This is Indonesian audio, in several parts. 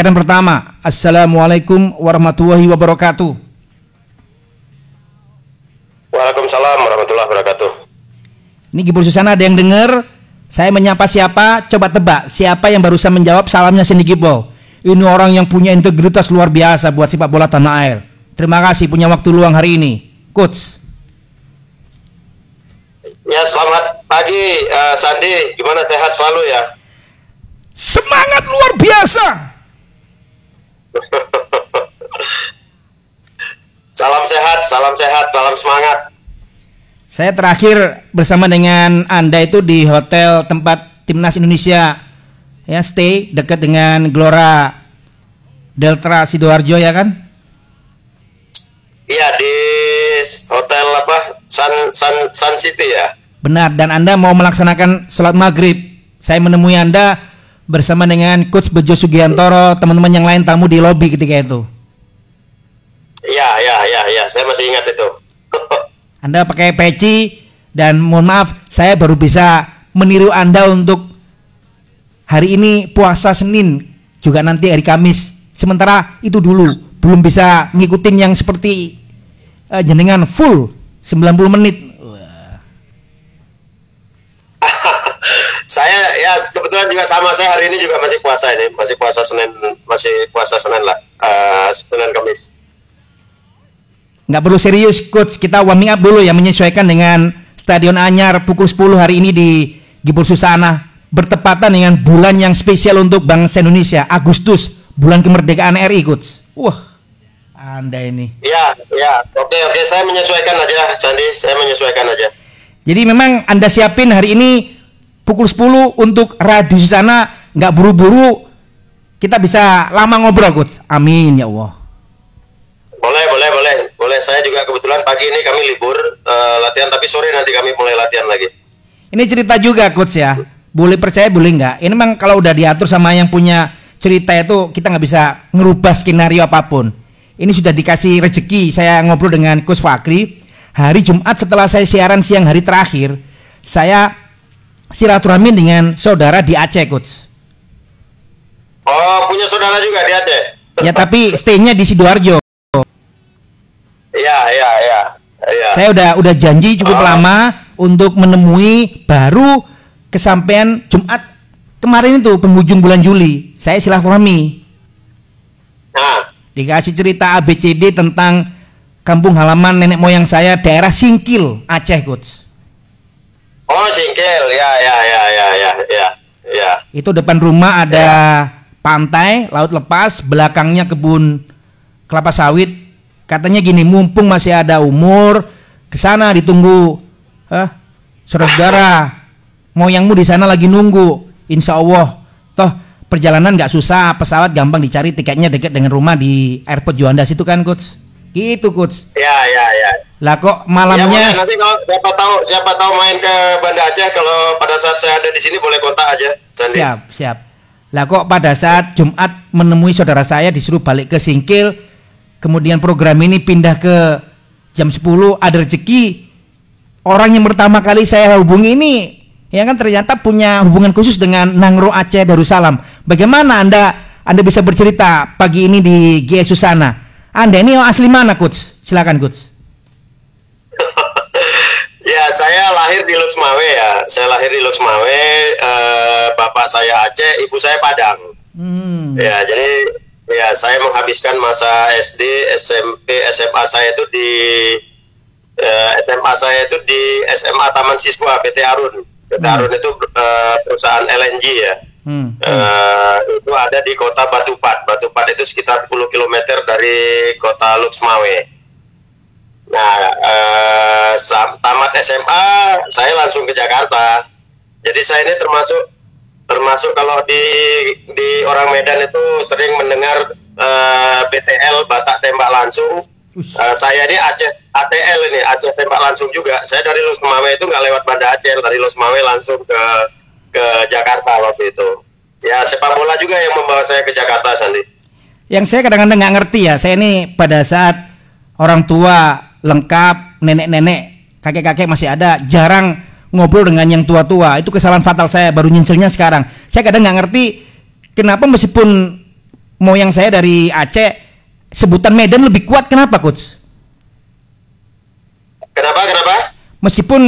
Sekarang pertama, Assalamualaikum warahmatullahi wabarakatuh. Waalaikumsalam warahmatullahi wabarakatuh. Ini Gibur Susana ada yang dengar? Saya menyapa siapa? Coba tebak siapa yang barusan menjawab salamnya Cindy Gibol. Ini orang yang punya integritas luar biasa buat sepak bola tanah air. Terima kasih punya waktu luang hari ini. Coach. Ya selamat pagi uh, Sandi, gimana sehat selalu ya? Semangat luar biasa. salam sehat, salam sehat, salam semangat. Saya terakhir bersama dengan Anda itu di hotel tempat timnas Indonesia ya stay dekat dengan Gelora Delta Sidoarjo ya kan? Iya di hotel apa Sun Sun Sun City ya. Benar dan Anda mau melaksanakan sholat maghrib. Saya menemui Anda bersama dengan Coach Bejo Sugiantoro, teman-teman yang lain tamu di lobi ketika itu. Iya, iya, iya, iya, saya masih ingat itu. anda pakai peci dan mohon maaf, saya baru bisa meniru Anda untuk hari ini puasa Senin juga nanti hari Kamis. Sementara itu dulu belum bisa ngikutin yang seperti uh, jenengan full 90 menit. Ya kebetulan juga sama saya hari ini juga masih puasa ini, masih puasa Senin, masih puasa Senin lah, uh, Senin Kamis. Nggak perlu serius coach, kita warming up dulu ya menyesuaikan dengan Stadion Anyar pukul 10 hari ini di Gibur Susana bertepatan dengan bulan yang spesial untuk bangsa Indonesia, Agustus, bulan kemerdekaan RI, Coach. Wah, Anda ini. Ya, ya. Oke, oke, saya menyesuaikan aja, Sandi. Saya menyesuaikan aja. Jadi memang Anda siapin hari ini pukul 10 untuk radius sana nggak buru-buru kita bisa lama ngobrol coach amin ya Allah. Boleh boleh boleh. Boleh. Saya juga kebetulan pagi ini kami libur uh, latihan tapi sore nanti kami mulai latihan lagi. Ini cerita juga coach ya. Boleh percaya boleh nggak? Ini memang kalau udah diatur sama yang punya cerita itu kita nggak bisa ngerubah skenario apa pun. Ini sudah dikasih rezeki. Saya ngobrol dengan Coach Fakri. Hari Jumat setelah saya siaran siang hari terakhir saya silaturahmi dengan saudara di Aceh Coach oh punya saudara juga di Aceh ya tapi stay-nya di Sidoarjo Iya, iya, iya. Ya. Saya udah udah janji cukup oh. lama untuk menemui baru kesampaian Jumat kemarin itu penghujung bulan Juli. Saya silaturahmi. Nah. Dikasih cerita ABCD tentang kampung halaman nenek moyang saya daerah Singkil, Aceh, Coach. Oh, Singkil. Ya, ya, ya, ya, ya, ya. Ya. Itu depan rumah ada ya. pantai, laut lepas, belakangnya kebun kelapa sawit. Katanya gini, mumpung masih ada umur, ke sana ditunggu. Hah? Saudara-saudara, moyangmu di sana lagi nunggu. Insya Allah, toh perjalanan nggak susah, pesawat gampang dicari, tiketnya dekat dengan rumah di airport Juanda situ kan, coach? Gitu, coach. Ya, ya, ya. Lah kok malamnya? Ya, nanti kalau siapa tahu, siapa tahu main ke Banda Aceh, kalau pada saat saya ada di sini boleh kontak aja, Sandi. Siap, siap. Lah kok pada saat Jumat menemui saudara saya disuruh balik ke Singkil, kemudian program ini pindah ke jam 10 ada rezeki orang yang pertama kali saya hubungi ini ya kan ternyata punya hubungan khusus dengan Nangro Aceh Darussalam. Bagaimana Anda Anda bisa bercerita pagi ini di GS Susana? Anda ini asli mana, Coach? Silakan, Coach. ya, saya lahir di Luxmawe ya. Saya lahir di Luxmawe. Uh, bapak saya Aceh, ibu saya Padang. Hmm. Ya, jadi ya saya menghabiskan masa SD, SMP, SMA saya itu di eh, SMA saya itu di SMA Taman Siswa PT Arun. PT hmm. Arun itu uh, perusahaan LNG ya. Hmm. Uh, itu ada di kota Batupat. Batupat itu sekitar 10 km dari kota Luxmawe. Nah, uh, tamat SMA saya langsung ke Jakarta. Jadi saya ini termasuk termasuk kalau di di orang Medan itu sering mendengar uh, BTL Batak tembak langsung Uh, saya ini Aceh ATL ini Aceh tembak langsung juga. Saya dari Los Mamawe itu nggak lewat Banda Aceh, dari Los Mamawe langsung ke ke Jakarta waktu itu. Ya sepak bola juga yang membawa saya ke Jakarta Sandi. Yang saya kadang-kadang nggak ngerti ya, saya ini pada saat orang tua lengkap, nenek-nenek, kakek-kakek masih ada, jarang ngobrol dengan yang tua-tua. Itu kesalahan fatal saya, baru nyinselnya sekarang. Saya kadang nggak ngerti kenapa meskipun moyang saya dari Aceh, sebutan Medan lebih kuat. Kenapa, coach? Kenapa? Kenapa? Meskipun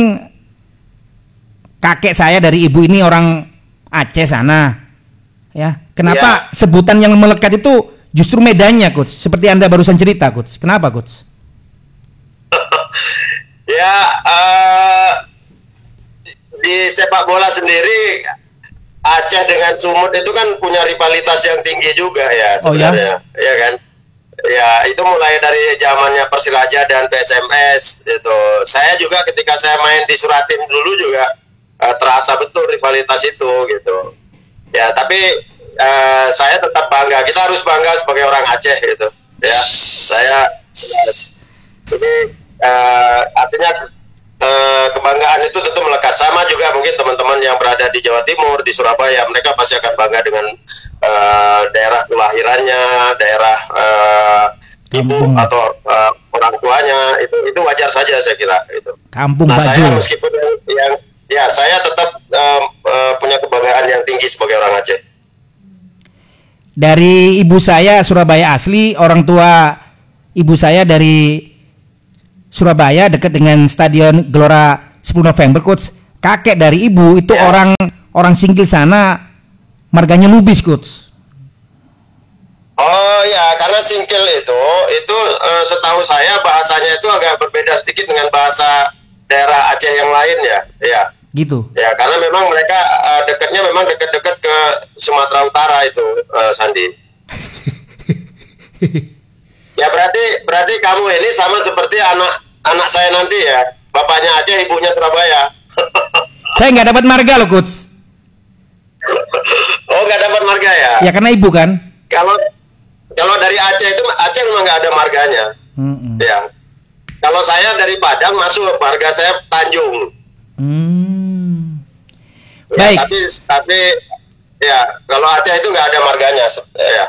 kakek saya dari ibu ini orang Aceh sana, ya. Kenapa ya. sebutan yang melekat itu justru medannya, coach? Seperti anda barusan cerita, coach. Kenapa, coach? ya, uh, di sepak bola sendiri Aceh dengan Sumut itu kan punya rivalitas yang tinggi juga ya sebenarnya, oh, ya? ya kan? Ya itu mulai dari zamannya Persiraja dan PSMS itu. Saya juga ketika saya main di Suratin dulu juga uh, terasa betul rivalitas itu gitu. Ya tapi uh, saya tetap bangga. Kita harus bangga sebagai orang Aceh gitu. Ya saya ini uh, artinya Eh, kebanggaan itu tentu melekat sama juga mungkin teman-teman yang berada di Jawa Timur di Surabaya mereka pasti akan bangga dengan uh, daerah kelahirannya daerah uh, ibu atau uh, orang tuanya itu itu wajar saja saya kira itu kampung nah baju. saya meskipun yang, yang ya saya tetap uh, uh, punya kebanggaan yang tinggi sebagai orang Aceh. Dari ibu saya Surabaya asli orang tua ibu saya dari Surabaya dekat dengan Stadion Gelora 10 November coach. Kakek dari ibu itu ya. orang orang singgil sana marganya lubis coach. Oh ya karena singkil itu itu uh, setahu saya bahasanya itu agak berbeda sedikit dengan bahasa daerah Aceh yang lain ya. Ya gitu ya karena memang mereka uh, dekatnya memang dekat-dekat ke Sumatera Utara itu uh, Sandi Ya berarti berarti kamu ini sama seperti anak anak saya nanti ya. Bapaknya aja, ibunya Surabaya. saya nggak dapat marga loh, Coach. oh, nggak dapat marga ya? Ya karena ibu kan. Kalau kalau dari Aceh itu Aceh memang nggak ada marganya. Mm -hmm. Ya. Kalau saya dari Padang masuk marga saya Tanjung. Hmm. Ya, Baik. Tapi tapi ya kalau Aceh itu nggak ada marganya. Ya.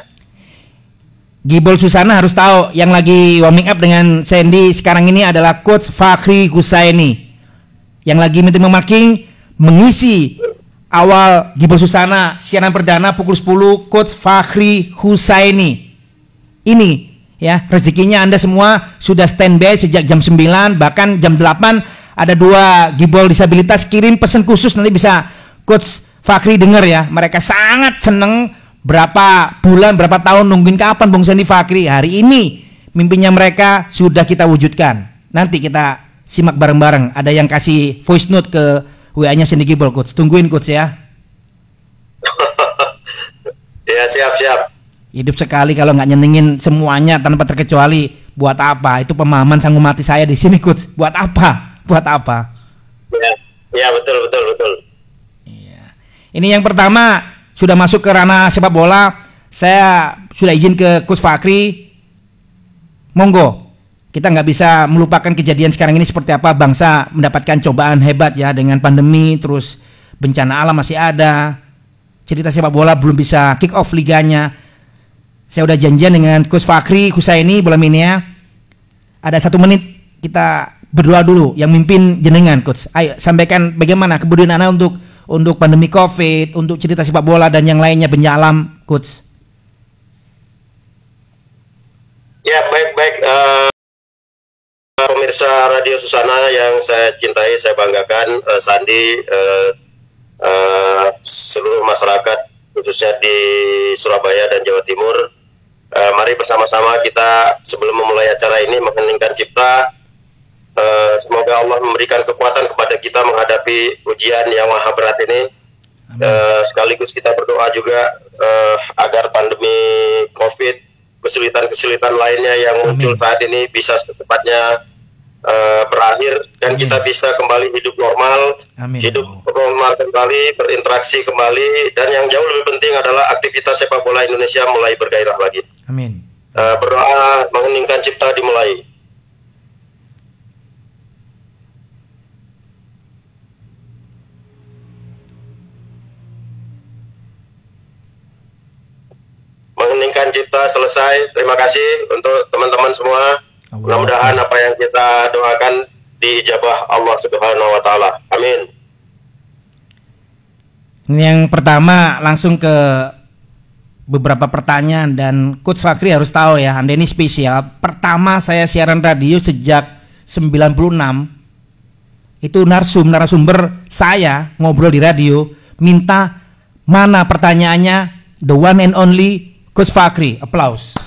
Gibol Susana harus tahu yang lagi warming up dengan Sandy sekarang ini adalah coach Fakri Husaini yang lagi minta memaking mengisi awal Gibol Susana siaran perdana pukul 10 coach Fakri Husaini ini ya rezekinya Anda semua sudah standby sejak jam 9 bahkan jam 8 ada dua Gibol disabilitas kirim pesan khusus nanti bisa coach Fakri dengar ya mereka sangat seneng berapa bulan, berapa tahun nungguin kapan Bung Sandi Fakri. Hari ini mimpinya mereka sudah kita wujudkan. Nanti kita simak bareng-bareng. Ada yang kasih voice note ke WA-nya Sandy Gibol, Coach. Tungguin, Coach ya. ya, siap-siap. Hidup sekali kalau nggak nyenengin semuanya tanpa terkecuali. Buat apa? Itu pemahaman sanggup mati saya di sini, Coach. Buat apa? Buat apa? Ya, ya betul, betul, betul. Iya. Ini yang pertama, sudah masuk ke ranah sepak bola, saya sudah izin ke Coach Fakri. Monggo, kita nggak bisa melupakan kejadian sekarang ini seperti apa bangsa mendapatkan cobaan hebat ya dengan pandemi, terus bencana alam masih ada. Cerita sepak bola belum bisa kick off liganya. Saya udah janjian dengan Coach Fakri Husaini bola ini ya. Ada satu menit kita berdoa dulu yang mimpin jenengan Coach. Ayo sampaikan bagaimana kemudian Anda untuk untuk pandemi Covid, untuk cerita sepak bola dan yang lainnya benyalam, coach? Ya baik baik uh, pemirsa Radio Susana yang saya cintai, saya banggakan, uh, Sandi, uh, uh, seluruh masyarakat khususnya di Surabaya dan Jawa Timur. Uh, mari bersama-sama kita sebelum memulai acara ini mengheningkan cipta Uh, semoga Allah memberikan kekuatan kepada kita menghadapi ujian yang maha berat ini. Uh, sekaligus kita berdoa juga uh, agar pandemi COVID, kesulitan-kesulitan lainnya yang Amin. muncul saat ini bisa secepatnya uh, berakhir dan Amin. kita bisa kembali hidup normal, Amin. hidup normal kembali, berinteraksi kembali dan yang jauh lebih penting adalah aktivitas sepak bola Indonesia mulai bergairah lagi. Amin. Uh, berdoa mengheningkan cipta dimulai. Mengeningkan cipta selesai. Terima kasih untuk teman-teman semua. Mudah-mudahan apa yang kita doakan diijabah Allah Subhanahu wa taala. Amin. Ini yang pertama langsung ke beberapa pertanyaan dan Coach Fakri harus tahu ya, Anda ini spesial. Pertama saya siaran radio sejak 96 itu narsum narasumber saya ngobrol di radio minta mana pertanyaannya the one and only Coach Fakri. Applause.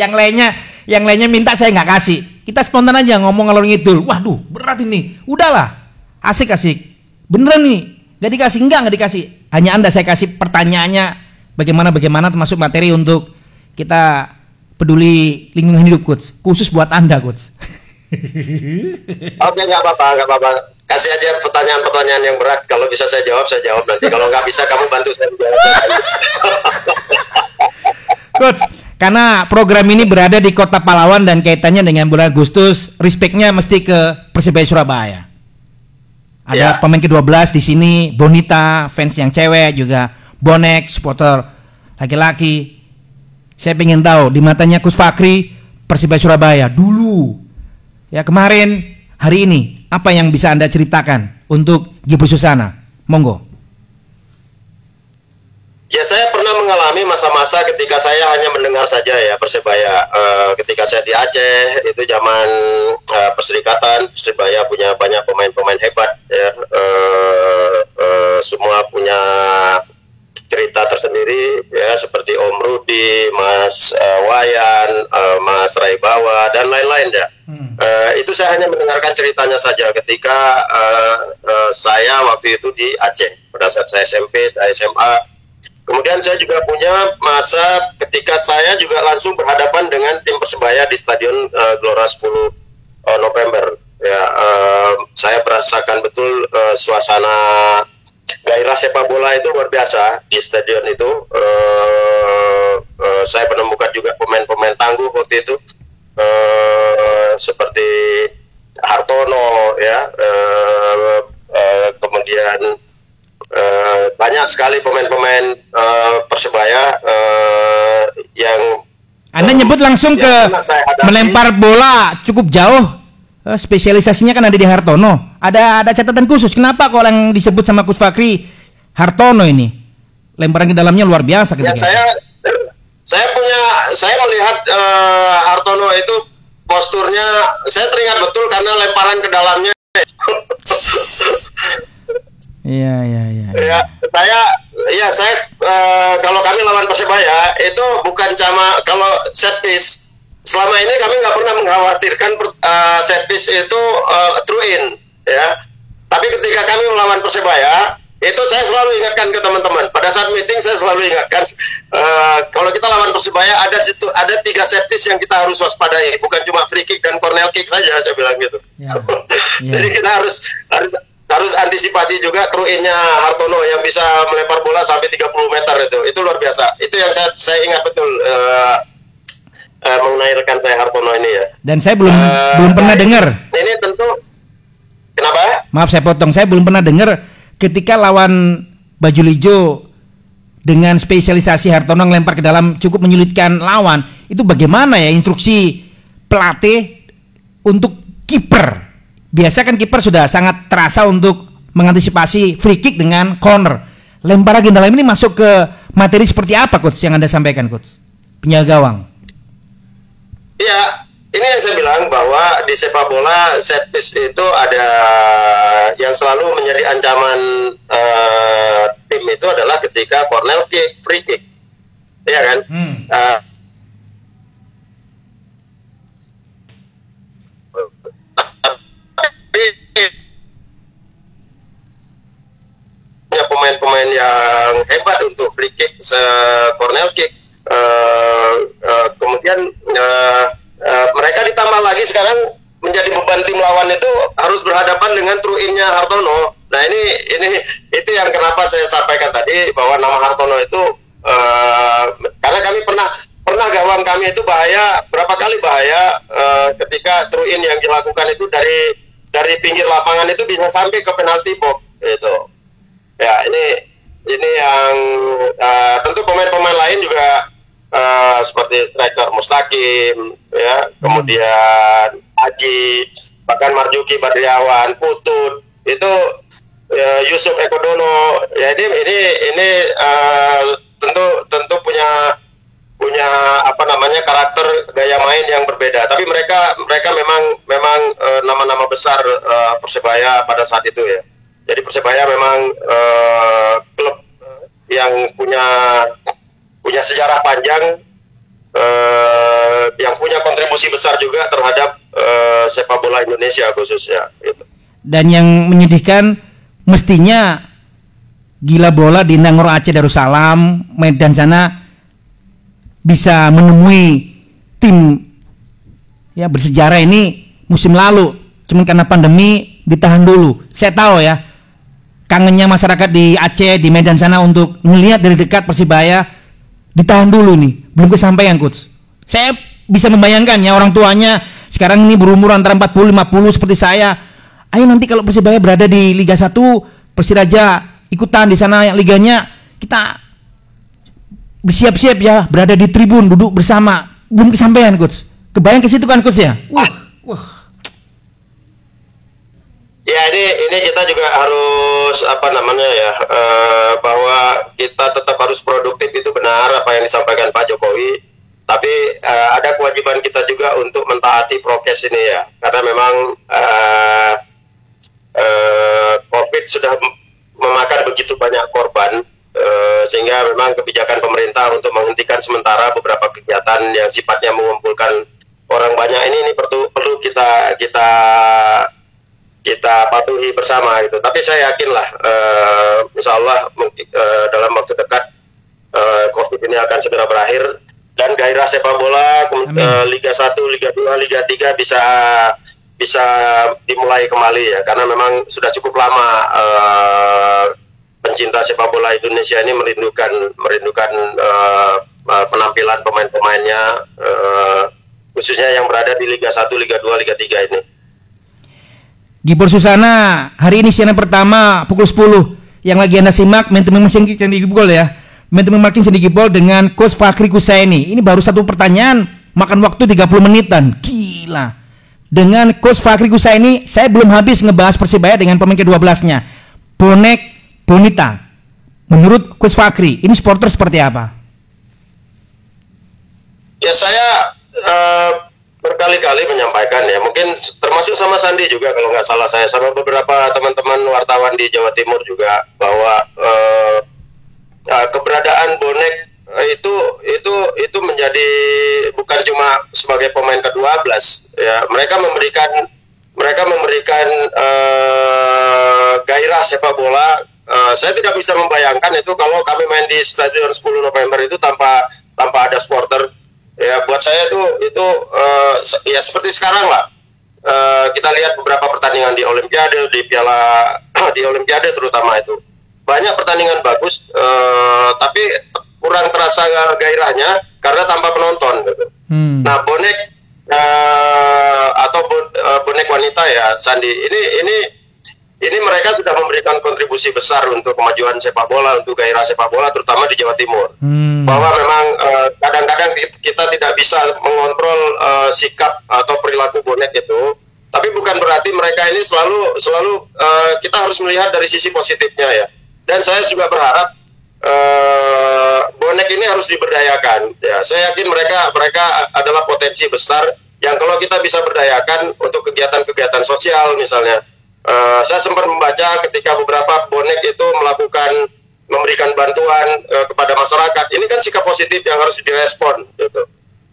yang lainnya yang lainnya minta saya nggak kasih. Kita spontan aja ngomong ngalor ngidul. Waduh, berat ini. Udahlah. Asik asik. Beneran nih. Gak dikasih enggak nggak dikasih. Hanya Anda saya kasih pertanyaannya bagaimana bagaimana termasuk materi untuk kita peduli lingkungan hidup coach. Khusus buat Anda coach. Oke nggak apa-apa nggak apa-apa. Kasih aja pertanyaan-pertanyaan yang berat. Kalau bisa saya jawab saya jawab nanti. Kalau nggak bisa kamu bantu saya jawab. coach, karena program ini berada di Kota Palawan dan kaitannya dengan bulan Agustus, respectnya mesti ke Persibaya Surabaya. Ada ya. pemain ke-12 di sini, Bonita, fans yang cewek juga, bonek, supporter laki-laki. Saya ingin tahu di matanya Kus Fakri, Persibaya Surabaya dulu. Ya kemarin, hari ini, apa yang bisa Anda ceritakan untuk Gibru Susana? Monggo. Ya saya pernah mengalami masa-masa ketika saya hanya mendengar saja ya Persebaya. Uh, ketika saya di Aceh itu zaman uh, Perserikatan Persebaya punya banyak pemain-pemain hebat ya. Uh, uh, semua punya cerita tersendiri ya seperti Om Rudi, Mas uh, Wayan, uh, Mas Raibawa dan lain-lain ya. Hmm. Uh, itu saya hanya mendengarkan ceritanya saja ketika uh, uh, saya waktu itu di Aceh pada saat saya SMP, saya SMA Kemudian saya juga punya masa ketika saya juga langsung berhadapan dengan tim Persebaya di Stadion uh, Gelora 10 uh, November. Ya, uh, saya merasakan betul uh, suasana gairah sepak bola itu luar biasa di stadion itu. Uh, uh, saya menemukan juga pemain-pemain tangguh waktu itu uh, seperti Hartono, ya, uh, uh, kemudian uh, banyak sekali pemain-pemain uh, persebaya uh, yang Anda nyebut langsung ke melempar bola cukup jauh. spesialisasinya kan ada di Hartono. Ada ada catatan khusus. Kenapa kalau yang disebut sama Kus Fakri Hartono ini? Lemparan ke dalamnya luar biasa. Ya, saya saya punya saya melihat uh, Hartono itu posturnya saya teringat betul karena lemparan ke dalamnya Iya iya iya. Ya saya ya saya uh, kalau kami lawan persebaya itu bukan cuma kalau set piece. Selama ini kami nggak pernah mengkhawatirkan uh, set piece itu uh, true in ya. Tapi ketika kami melawan persebaya itu saya selalu ingatkan ke teman-teman. Pada saat meeting saya selalu ingatkan uh, kalau kita lawan persebaya ada situ ada tiga set piece yang kita harus waspadai, bukan cuma free kick dan corner kick saja saya bilang gitu. Ya. ya. Jadi kita harus, harus harus antisipasi juga truinnya Hartono yang bisa melempar bola sampai 30 meter itu itu luar biasa itu yang saya, saya ingat betul uh, uh, mengenai rekan saya Hartono ini ya dan saya belum uh, belum pernah dengar ini tentu kenapa maaf saya potong saya belum pernah dengar ketika lawan baju hijau dengan spesialisasi Hartono ngelempar ke dalam cukup menyulitkan lawan itu bagaimana ya instruksi pelatih untuk kiper Biasa kan kiper sudah sangat terasa untuk mengantisipasi free kick dengan corner. Lempar lagi dalam ini masuk ke materi seperti apa coach yang Anda sampaikan coach? Penjaga gawang. Iya, ini yang saya bilang bahwa di sepak bola set piece itu ada yang selalu menjadi ancaman uh, tim itu adalah ketika corner kick, free kick. Iya kan? Hmm. Uh, pemain-pemain yang hebat untuk free kick, corner kick. Uh, uh, kemudian uh, uh, mereka ditambah lagi sekarang menjadi beban tim lawan itu harus berhadapan dengan true in-nya Hartono. Nah ini ini itu yang kenapa saya sampaikan tadi bahwa nama Hartono itu uh, karena kami pernah pernah gawang kami itu bahaya berapa kali bahaya uh, ketika true in yang dilakukan itu dari dari pinggir lapangan itu bisa sampai ke penalti box itu ya ini ini yang uh, tentu pemain-pemain lain juga uh, seperti striker Mustaqim ya. Kemudian Aji bahkan Marjuki Badriawan Putut. Itu ya, Yusuf Ekodono ya ini ini ini uh, tentu tentu punya punya apa namanya karakter gaya main yang berbeda. Tapi mereka mereka memang memang uh, nama-nama besar uh, persebaya pada saat itu ya. Jadi persebaya memang uh, klub yang punya punya sejarah panjang uh, yang punya kontribusi besar juga terhadap uh, sepak bola Indonesia khususnya gitu. dan yang menyedihkan mestinya gila bola di Nangor Aceh Darussalam Medan sana bisa menemui tim ya bersejarah ini musim lalu cuman karena pandemi ditahan dulu saya tahu ya kangennya masyarakat di Aceh di Medan sana untuk melihat dari dekat Persibaya ditahan dulu nih belum kesampaian coach. Saya bisa membayangkan ya orang tuanya sekarang ini berumur antara 40 50 seperti saya. Ayo nanti kalau Persibaya berada di Liga 1 Persiraja ikutan di sana yang liganya kita bersiap-siap ya berada di tribun duduk bersama. Belum kesampaian coach. Kebayang ke situ kan coach ya? Wah wah ya ini ini kita juga harus apa namanya ya uh, bahwa kita tetap harus produktif itu benar apa yang disampaikan Pak Jokowi. Tapi uh, ada kewajiban kita juga untuk mentaati prokes ini ya. Karena memang uh, uh, COVID sudah memakan begitu banyak korban Eh, sehingga memang kebijakan pemerintah untuk menghentikan sementara beberapa kegiatan yang sifatnya mengumpulkan orang banyak ini ini perlu perlu kita kita kita patuhi bersama itu. Tapi saya yakinlah, uh, insya Allah uh, dalam waktu dekat uh, COVID ini akan segera berakhir dan gairah sepak bola uh, Liga 1, Liga 2, Liga 3 bisa bisa dimulai kembali ya karena memang sudah cukup lama uh, pencinta sepak bola Indonesia ini merindukan merindukan uh, penampilan pemain-pemainnya uh, khususnya yang berada di Liga 1, Liga 2, Liga 3 ini. Gibor Susana, hari ini siaran pertama pukul 10 yang lagi Anda simak maintenance mesin di Gibol ya. Maintenance marking di Gibol dengan Coach Fakri Kusaini. Ini baru satu pertanyaan, makan waktu 30 menitan. Gila. Dengan Coach Fakri Kusaini, saya belum habis ngebahas Persibaya dengan pemain ke-12-nya. Bonek Bonita, menurut Coach Fakri, ini supporter seperti apa? Ya saya uh, berkali-kali menyampaikan ya, mungkin termasuk sama Sandi juga kalau nggak salah saya, sama beberapa teman-teman wartawan di Jawa Timur juga bahwa uh, uh, keberadaan bonek itu itu itu menjadi bukan cuma sebagai pemain ke-12 ya, mereka memberikan mereka memberikan uh, gairah sepak bola. Uh, saya tidak bisa membayangkan itu kalau kami main di stadion 10 November itu tanpa tanpa ada supporter. Ya buat saya itu itu uh, ya seperti sekarang lah. Uh, kita lihat beberapa pertandingan di Olimpiade, di Piala di Olimpiade terutama itu banyak pertandingan bagus, uh, tapi kurang terasa gairahnya karena tanpa penonton. Gitu. Hmm. Nah bonek uh, atau bonek wanita ya Sandi ini ini ini mereka sudah memberikan kontribusi besar untuk kemajuan sepak bola, untuk gairah sepak bola, terutama di Jawa Timur. Hmm. Bahwa memang eh, kadang-kadang uh, kita tidak bisa mengontrol uh, sikap atau perilaku bonek itu, tapi bukan berarti mereka ini selalu selalu uh, kita harus melihat dari sisi positifnya ya. Dan saya juga berharap uh, bonek ini harus diberdayakan. Ya, saya yakin mereka mereka adalah potensi besar yang kalau kita bisa berdayakan untuk kegiatan-kegiatan sosial misalnya Uh, saya sempat membaca ketika beberapa bonek itu melakukan memberikan bantuan uh, kepada masyarakat. Ini kan sikap positif yang harus direspon, gitu.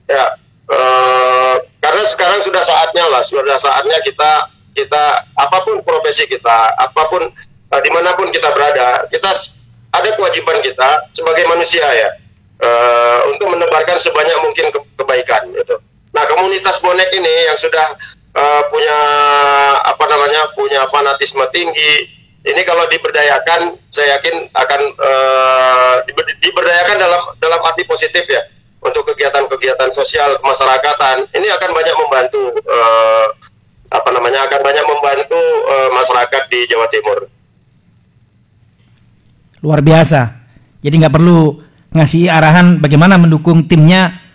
Ya, uh, karena sekarang sudah saatnya lah, sudah saatnya kita kita apa pun profesi kita, apa pun uh, di mana pun kita berada, kita ada kewajiban kita sebagai manusia ya uh, untuk menebarkan sebanyak mungkin ke kebaikan, gitu. Nah, komunitas bonek ini yang sudah uh, punya apa namanya punya fanatisme tinggi. Ini kalau diberdayakan saya yakin akan uh, diberdayakan dalam dalam arti positif ya untuk kegiatan-kegiatan sosial kemasyarakatan ini akan banyak membantu uh, apa namanya akan banyak membantu uh, masyarakat di Jawa Timur. Luar biasa. Jadi nggak perlu ngasih arahan bagaimana mendukung timnya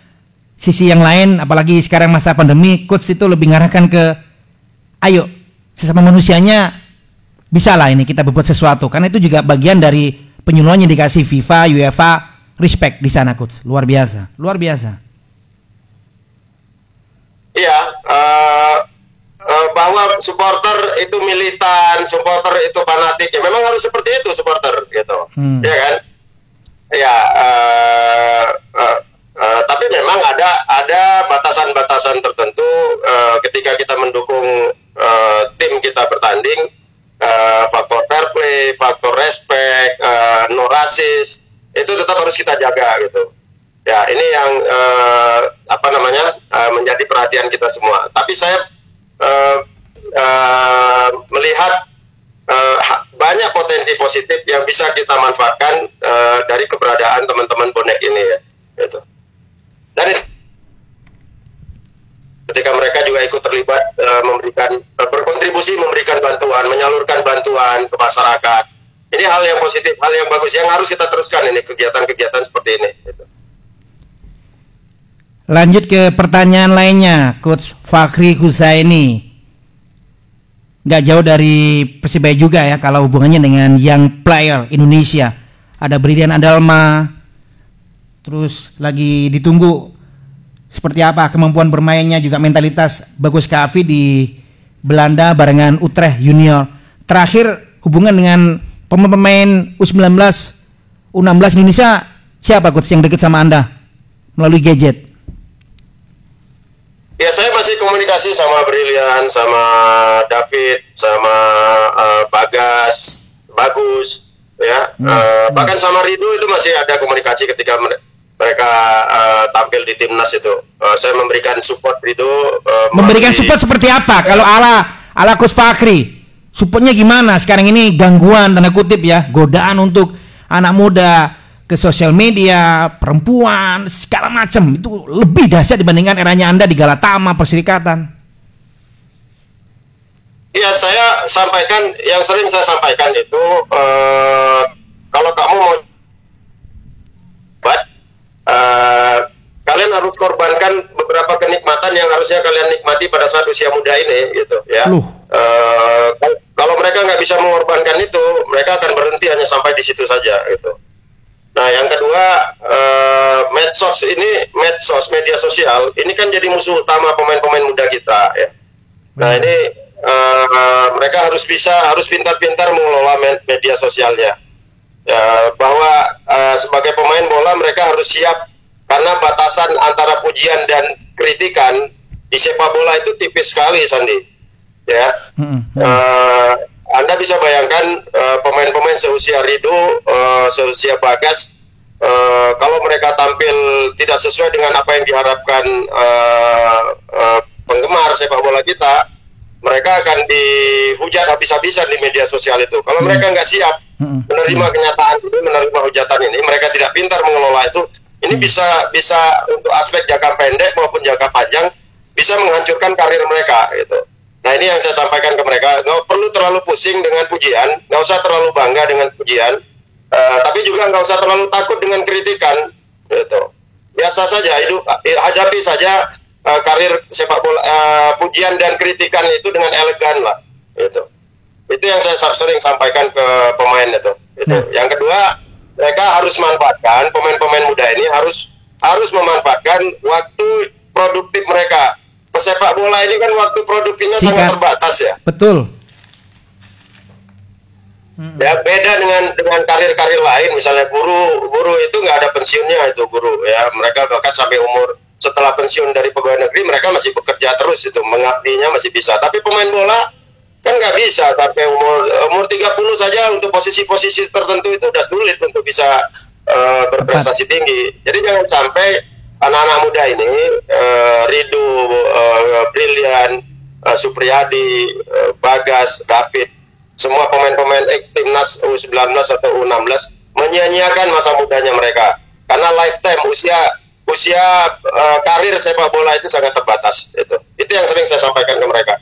sisi yang lain apalagi sekarang masa pandemi coach itu lebih ngarahkan ke ayo sesama manusianya bisa lah ini kita berbuat sesuatu karena itu juga bagian dari penyuluhan yang dikasih FIFA, UEFA, respect di sana coach. Luar biasa, luar biasa. Iya, uh, uh, bahwa supporter itu militan, supporter itu fanatik ya memang harus seperti itu supporter gitu, hmm. ya kan? Ya, uh, uh, ada ada batasan-batasan tertentu uh, ketika kita mendukung uh, tim kita bertanding, uh, faktor fair play, faktor respect, uh, no rasis itu tetap harus kita jaga gitu. Ya ini yang uh, apa namanya uh, menjadi perhatian kita semua. Tapi saya uh, uh, melihat uh, banyak potensi positif yang bisa kita manfaatkan uh, dari keberadaan teman-teman bonek ini ya gitu. Dan ketika mereka juga ikut terlibat uh, memberikan uh, berkontribusi memberikan bantuan menyalurkan bantuan ke masyarakat ini hal yang positif hal yang bagus yang harus kita teruskan ini kegiatan-kegiatan seperti ini gitu. Lanjut ke pertanyaan lainnya, Coach Fakri Husaini. Gak jauh dari Persibaya juga ya, kalau hubungannya dengan young player Indonesia. Ada Bridian Adalma, terus lagi ditunggu seperti apa kemampuan bermainnya juga mentalitas bagus Kavi di Belanda barengan Utrecht Junior. Terakhir hubungan dengan pemain U19 U16 Indonesia siapa coach yang dekat sama Anda melalui gadget? Ya saya masih komunikasi sama Brilian, sama David, sama uh, Bagas, Bagus, ya. Hmm. Uh, bahkan sama Rido itu masih ada komunikasi ketika mereka uh, tampil di timnas itu. Uh, saya memberikan support Rido. Uh, memberikan support seperti apa? Ya. Kalau ala ala Coach Fakri, supportnya gimana? Sekarang ini gangguan tanda kutip ya, godaan untuk anak muda ke sosial media, perempuan, segala macam itu lebih dahsyat dibandingkan eranya Anda di Galatama, Perserikatan. Iya, saya sampaikan yang sering saya sampaikan itu uh, kalau kamu mau uh, kalian harus korbankan beberapa kenikmatan yang harusnya kalian nikmati pada saat usia muda ini gitu ya. Uh, kalau mereka nggak bisa mengorbankan itu, mereka akan berhenti hanya sampai di situ saja gitu. Nah, yang kedua, uh, medsos ini, medsos, media sosial, ini kan jadi musuh utama pemain-pemain muda kita, ya. Nah, ini uh, mereka harus bisa, harus pintar-pintar mengelola media sosialnya. Ya, bahwa uh, sebagai pemain bola mereka harus siap karena batasan antara pujian dan kritikan di sepak bola itu tipis sekali, Sandi. Ya. -hmm. uh, anda bisa bayangkan uh, pemain-pemain seusia Rido, uh, seusia Bagas, uh, kalau mereka tampil tidak sesuai dengan apa yang diharapkan uh, uh, penggemar sepak bola kita, mereka akan dihujat habis-habisan di media sosial itu. Kalau hmm. mereka nggak siap hmm. menerima kenyataan ini, menerima hujatan ini, mereka tidak pintar mengelola itu. Ini hmm. bisa bisa untuk aspek jangka pendek maupun jangka panjang bisa menghancurkan karir mereka gitu. Nah ini yang saya sampaikan ke mereka, nggak perlu terlalu pusing dengan pujian, nggak usah terlalu bangga dengan pujian, uh, tapi juga nggak usah terlalu takut dengan kritikan, gitu. Biasa saja, hidup eh, hadapi saja uh, karir sepak bola, uh, pujian dan kritikan itu dengan elegan lah, gitu. Itu yang saya sering sampaikan ke pemain itu. Itu. Hmm. Yang kedua, mereka harus manfaatkan pemain-pemain muda ini harus harus memanfaatkan waktu produktif mereka pesepak bola ini kan waktu produktifnya Singkat. sangat terbatas ya. Betul. Hmm. Ya beda dengan dengan karir-karir lain, misalnya guru, guru itu nggak ada pensiunnya itu guru ya. Mereka bahkan sampai umur setelah pensiun dari pegawai negeri mereka masih bekerja terus itu mengabdinya masih bisa. Tapi pemain bola kan nggak bisa sampai umur umur 30 saja untuk posisi-posisi tertentu itu udah sulit untuk bisa uh, berprestasi tinggi. Jadi jangan sampai anak-anak muda ini uh, Ridu, uh, Brilian, uh, Supriyadi, uh, Bagas, David, semua pemain-pemain ex timnas U19 atau U16 menyia-nyiakan masa mudanya mereka. Karena lifetime usia usia uh, karir sepak bola itu sangat terbatas itu. Itu yang sering saya sampaikan ke mereka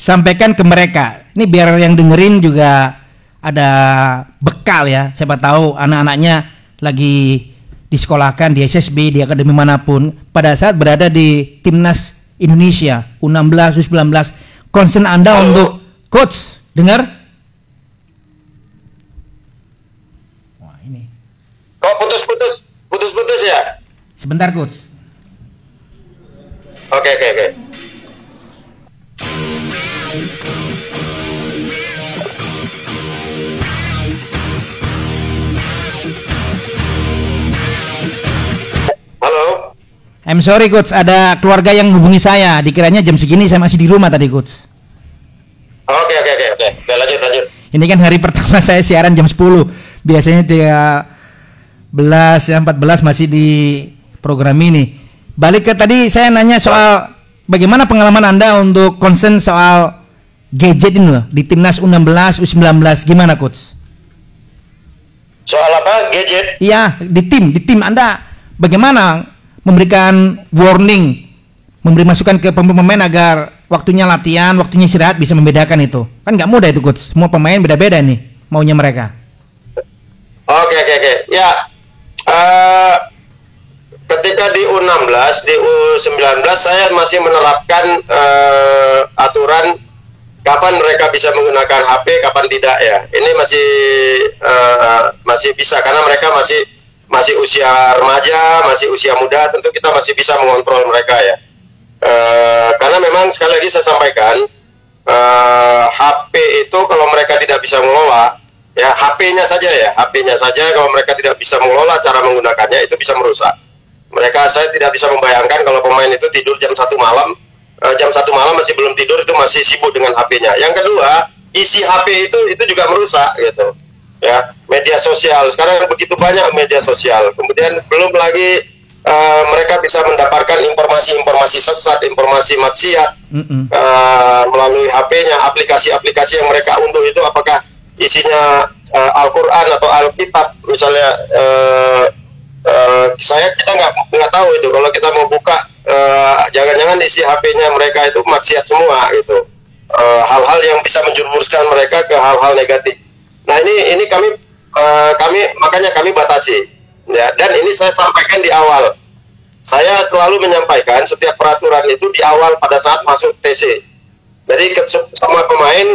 sampaikan ke mereka. Ini biar yang dengerin juga ada bekal ya. Siapa tahu anak-anaknya lagi disekolahkan di SSB, di akademi mana pun. Pada saat berada di timnas Indonesia U16, U19, concern Anda Halo. untuk coach dengar? Wah, ini. Kok putus-putus? Putus-putus ya? Sebentar, coach. Oke, okay, oke, okay, oke. Okay. I'm sorry coach, ada keluarga yang hubungi saya. Dikiranya jam segini saya masih di rumah tadi coach. Oke oke oke oke. Oke, lanjut lanjut. Ini kan hari pertama saya siaran jam 10. Biasanya 13 ya 14 masih di program ini. Balik ke tadi saya nanya soal bagaimana pengalaman Anda untuk concern soal gadget ini loh di timnas U16, U19 gimana coach? Soal apa? Gadget? Iya, di tim, di tim Anda bagaimana memberikan warning, memberi masukan ke pemain agar waktunya latihan, waktunya istirahat bisa membedakan itu. Kan nggak mudah itu coach. Semua pemain beda-beda nih maunya mereka. Oke oke oke. Ya. Uh, ketika di U16, di U19 saya masih menerapkan uh, aturan kapan mereka bisa menggunakan HP, kapan tidak ya. Ini masih uh, masih bisa karena mereka masih masih usia remaja, masih usia muda, tentu kita masih bisa mengontrol mereka ya. Uh, karena memang sekali lagi saya sampaikan uh, HP itu kalau mereka tidak bisa mengelola ya HP-nya saja ya HP-nya saja kalau mereka tidak bisa mengelola cara menggunakannya itu bisa merusak. Mereka saya tidak bisa membayangkan kalau pemain itu tidur jam satu malam uh, jam satu malam masih belum tidur itu masih sibuk dengan HP-nya yang kedua isi HP itu itu juga merusak gitu ya media sosial. Sekarang begitu banyak media sosial. Kemudian belum lagi uh, mereka bisa mendapatkan informasi-informasi sesat informasi maksiat mm -mm. Uh, melalui HP-nya aplikasi-aplikasi yang mereka unduh itu apakah isinya uh, Al-Quran atau Alkitab. Misalnya uh, uh, saya kita nggak nggak tahu itu. Kalau kita mau buka jangan-jangan uh, isi HP-nya mereka itu maksiat semua gitu. Hal-hal uh, yang bisa menjurumuskan mereka ke hal-hal negatif nah ini ini kami uh, kami makanya kami batasi. Ya dan ini saya sampaikan di awal. Saya selalu menyampaikan setiap peraturan itu di awal pada saat masuk TC jadi semua pemain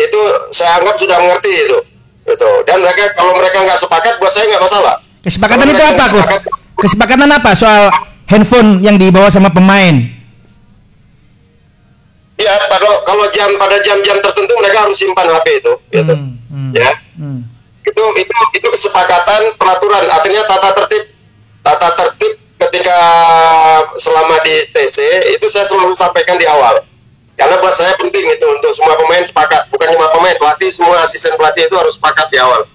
itu saya anggap sudah mengerti itu itu dan mereka kalau mereka nggak sepakat buat saya nggak masalah. Kesepakatan kalau itu apa sepakat, kesepakatan apa soal handphone yang dibawa sama pemain? Ya pada kalau jam pada jam-jam tertentu mereka harus simpan HP itu gitu. Hmm, hmm, ya hmm. itu itu itu kesepakatan peraturan artinya tata tertib tata tertib ketika selama di TC itu saya selalu sampaikan di awal karena buat saya penting itu untuk semua pemain sepakat, bukan cuma pemain, pelatih, semua asisten pelatih itu harus sepakat di awal.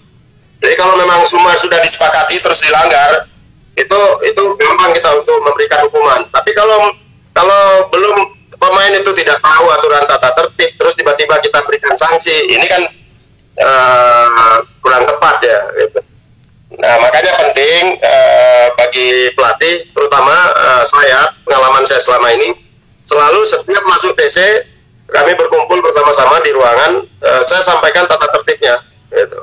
Jadi kalau memang semua sudah disepakati terus dilanggar, itu itu gampang kita untuk memberikan hukuman. Tapi kalau kalau belum pemain itu tidak tahu aturan tata tertib, terus tiba-tiba kita berikan sanksi, ini kan uh, kurang tepat ya. Gitu. Nah makanya penting uh, bagi pelatih, terutama uh, saya pengalaman saya selama ini selalu setiap masuk TC kami berkumpul bersama-sama di ruangan uh, saya sampaikan tata tertibnya gitu.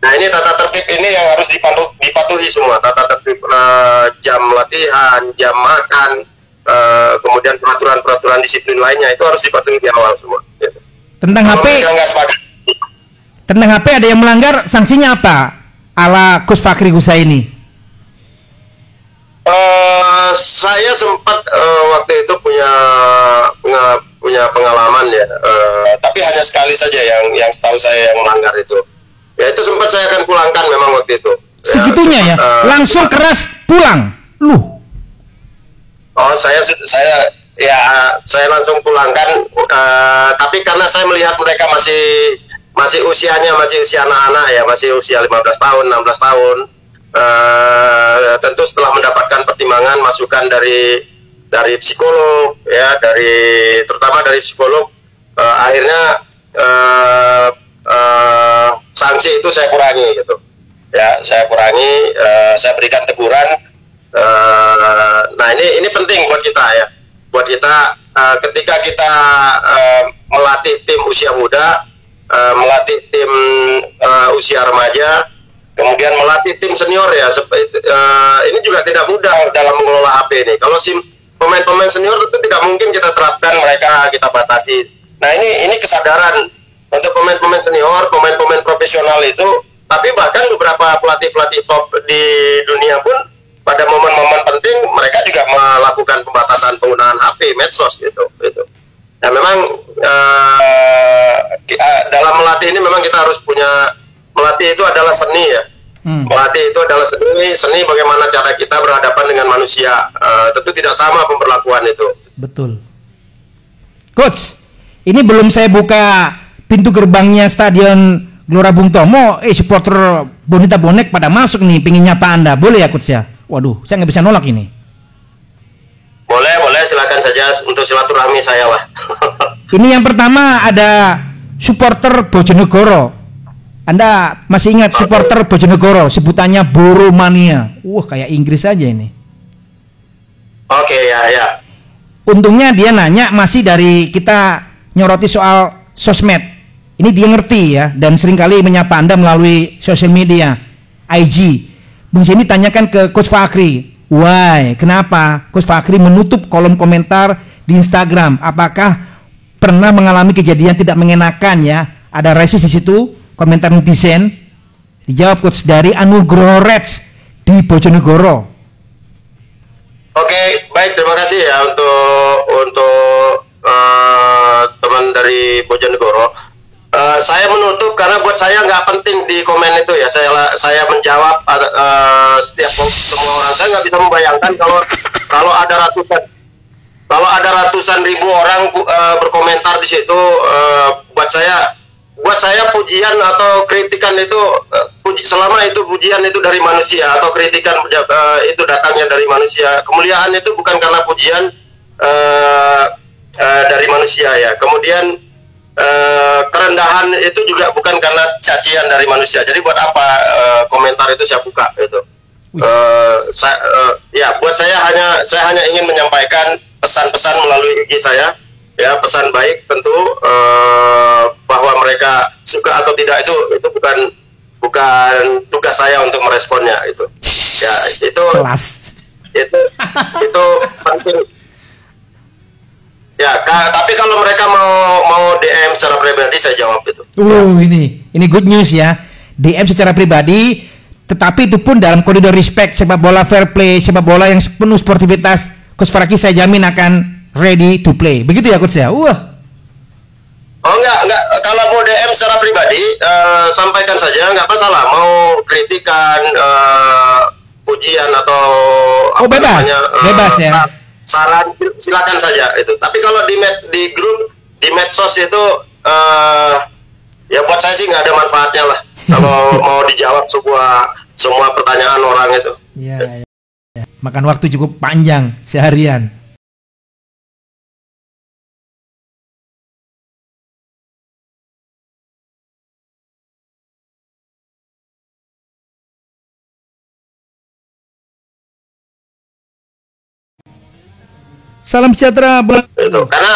Nah ini tata tertib ini yang harus dipatuhi, dipatuhi semua tata tertib uh, jam latihan, jam makan, uh, kemudian peraturan-peraturan disiplin lainnya itu harus dipatuhi di awal semua. Gitu. Tentang Kalau HP, tentang HP ada yang melanggar sanksinya apa? Ala Kus Fakri Husaini? Uh, saya sempat uh, waktu itu punya punya, punya pengalaman ya, uh, tapi hanya sekali saja yang yang setahu saya yang melanggar itu. Ya itu sempat saya akan pulangkan memang waktu itu. Ya, Segitunya ya, sempat, ya, uh, langsung sempat, keras pulang, lu? Oh saya saya ya saya langsung pulangkan, uh, tapi karena saya melihat mereka masih masih usianya masih usia anak-anak ya, masih usia 15 tahun, 16 tahun. Uh, tentu setelah mendapatkan pertimbangan masukan dari dari psikolog ya dari terutama dari psikolog uh, akhirnya uh, uh, sanksi itu saya kurangi gitu. Ya saya kurangi uh, saya berikan teguran uh, nah ini ini penting buat kita ya. Buat kita uh, ketika kita uh, melatih tim usia muda uh, melatih tim uh, usia remaja kemudian melatih tim senior ya uh, ini juga tidak mudah dalam mengelola HP ini kalau sim pemain-pemain senior itu tidak mungkin kita terapkan mereka kita batasi nah ini ini kesadaran untuk pemain-pemain senior pemain-pemain profesional itu tapi bahkan beberapa pelatih-pelatih top di dunia pun pada momen-momen penting mereka juga melakukan pembatasan penggunaan HP, medsos gitu. gitu. Nah memang uh, dalam melatih ini memang kita harus punya melatih itu adalah seni ya. Hmm. Melatih itu adalah seni, seni bagaimana cara kita berhadapan dengan manusia. Uh, tentu tidak sama pemberlakuan itu. Betul. Coach, ini belum saya buka pintu gerbangnya stadion Gelora Bung Tomo, eh supporter Bonita Bonek pada masuk nih, pingin nyapa Anda. Boleh ya coach ya? Waduh, saya nggak bisa nolak ini. Boleh, boleh, silakan saja untuk silaturahmi saya lah. ini yang pertama ada supporter Bojonegoro. Anda masih ingat supporter Bojonegoro, sebutannya Boromania. Wah, kayak Inggris aja ini. Oke, okay, ya, ya. Untungnya dia nanya masih dari kita nyoroti soal sosmed ini dia ngerti ya dan sering kali menyapa Anda melalui sosial media, IG. Bung Seni tanyakan ke Coach Fakri, why? Kenapa Coach Fakri menutup kolom komentar di Instagram? Apakah pernah mengalami kejadian tidak mengenakan ya? Ada resist di situ, komentar netizen. Dijawab Coach dari Anugroho Reds di Bojonegoro. Oke, baik terima kasih ya untuk untuk uh, teman dari Bojonegoro Uh, saya menutup karena buat saya nggak penting di komen itu ya. Saya saya menjawab uh, setiap semua orang. Saya nggak bisa membayangkan kalau kalau ada ratusan kalau ada ratusan ribu orang uh, berkomentar di situ. Uh, buat saya buat saya pujian atau kritikan itu uh, puji, selama itu pujian itu dari manusia atau kritikan uh, itu datangnya dari manusia. Kemuliaan itu bukan karena pujian uh, uh, dari manusia ya. Kemudian Eh, kerendahan itu juga bukan karena cacian dari manusia. Jadi buat apa uh, komentar itu saya buka itu. Uh, saya, uh, ya buat saya hanya saya hanya ingin menyampaikan pesan-pesan melalui IG saya ya pesan baik tentu uh, bahwa mereka suka atau tidak itu itu bukan bukan tugas saya untuk meresponnya itu ya itu Kelas. itu itu penting Ya, ka, tapi kalau mereka mau mau DM secara pribadi saya jawab itu. Uh, ya. ini ini good news ya. DM secara pribadi, tetapi itu pun dalam koridor respect sepak bola fair play, sepak bola yang penuh sportivitas. Coach Faraki saya jamin akan ready to play. Begitu ya coach ya. Wah. Oh enggak, enggak. Kalau mau DM secara pribadi, uh, sampaikan saja, enggak masalah. Mau kritikan, uh, pujian atau oh, apa bebas, namanya, uh, bebas ya saran silakan saja itu. Tapi kalau di med, di grup di medsos itu uh, ya buat saya sih nggak ada manfaatnya lah kalau mau dijawab semua semua pertanyaan orang itu. Iya. Ya. Makan waktu cukup panjang seharian. Salam sejahtera. Itu karena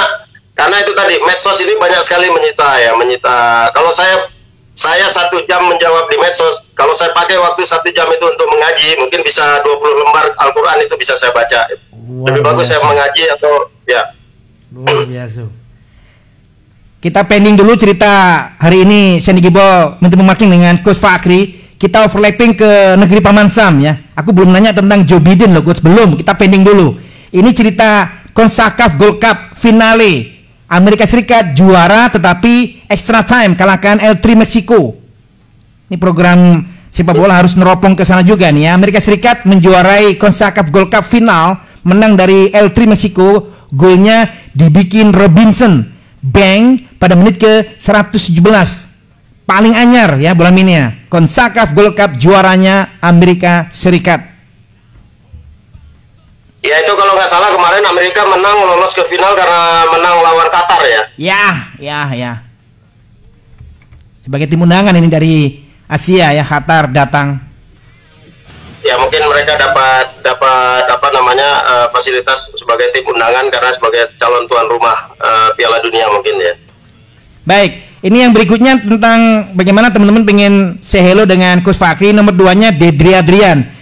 karena itu tadi medsos ini banyak sekali menyita ya menyita. Kalau saya saya satu jam menjawab di medsos. Kalau saya pakai waktu satu jam itu untuk mengaji, mungkin bisa 20 lembar Al-Quran itu bisa saya baca. Luar Lebih bagus saya mengaji atau ya. Luar biasa. Kita pending dulu cerita hari ini Sandy Gibol menteri Marketing dengan Coach Fakri. Kita overlapping ke negeri Paman Sam ya. Aku belum nanya tentang Joe Biden loh, Coach. Belum. Kita pending dulu. Ini cerita Konsakaf Gold Cup finale. Amerika Serikat juara tetapi extra time kalahkan L3 Meksiko. Ini program sepak bola harus neropong ke sana juga nih ya. Amerika Serikat menjuarai Konsakaf Gold Cup final menang dari L3 Meksiko. Golnya dibikin Robinson Bang pada menit ke 117 paling anyar ya bulan ini ya. Konsakaf Gold Cup juaranya Amerika Serikat. Ya itu kalau nggak salah kemarin Amerika menang lolos ke final karena menang lawan Qatar ya. Ya, ya, ya. Sebagai tim undangan ini dari Asia ya Qatar datang. Ya mungkin mereka dapat dapat apa namanya uh, fasilitas sebagai tim undangan karena sebagai calon tuan rumah uh, Piala Dunia mungkin ya. Baik, ini yang berikutnya tentang bagaimana teman-teman pengen say hello dengan Coach Fakri. Nomor duanya Dedri Adrian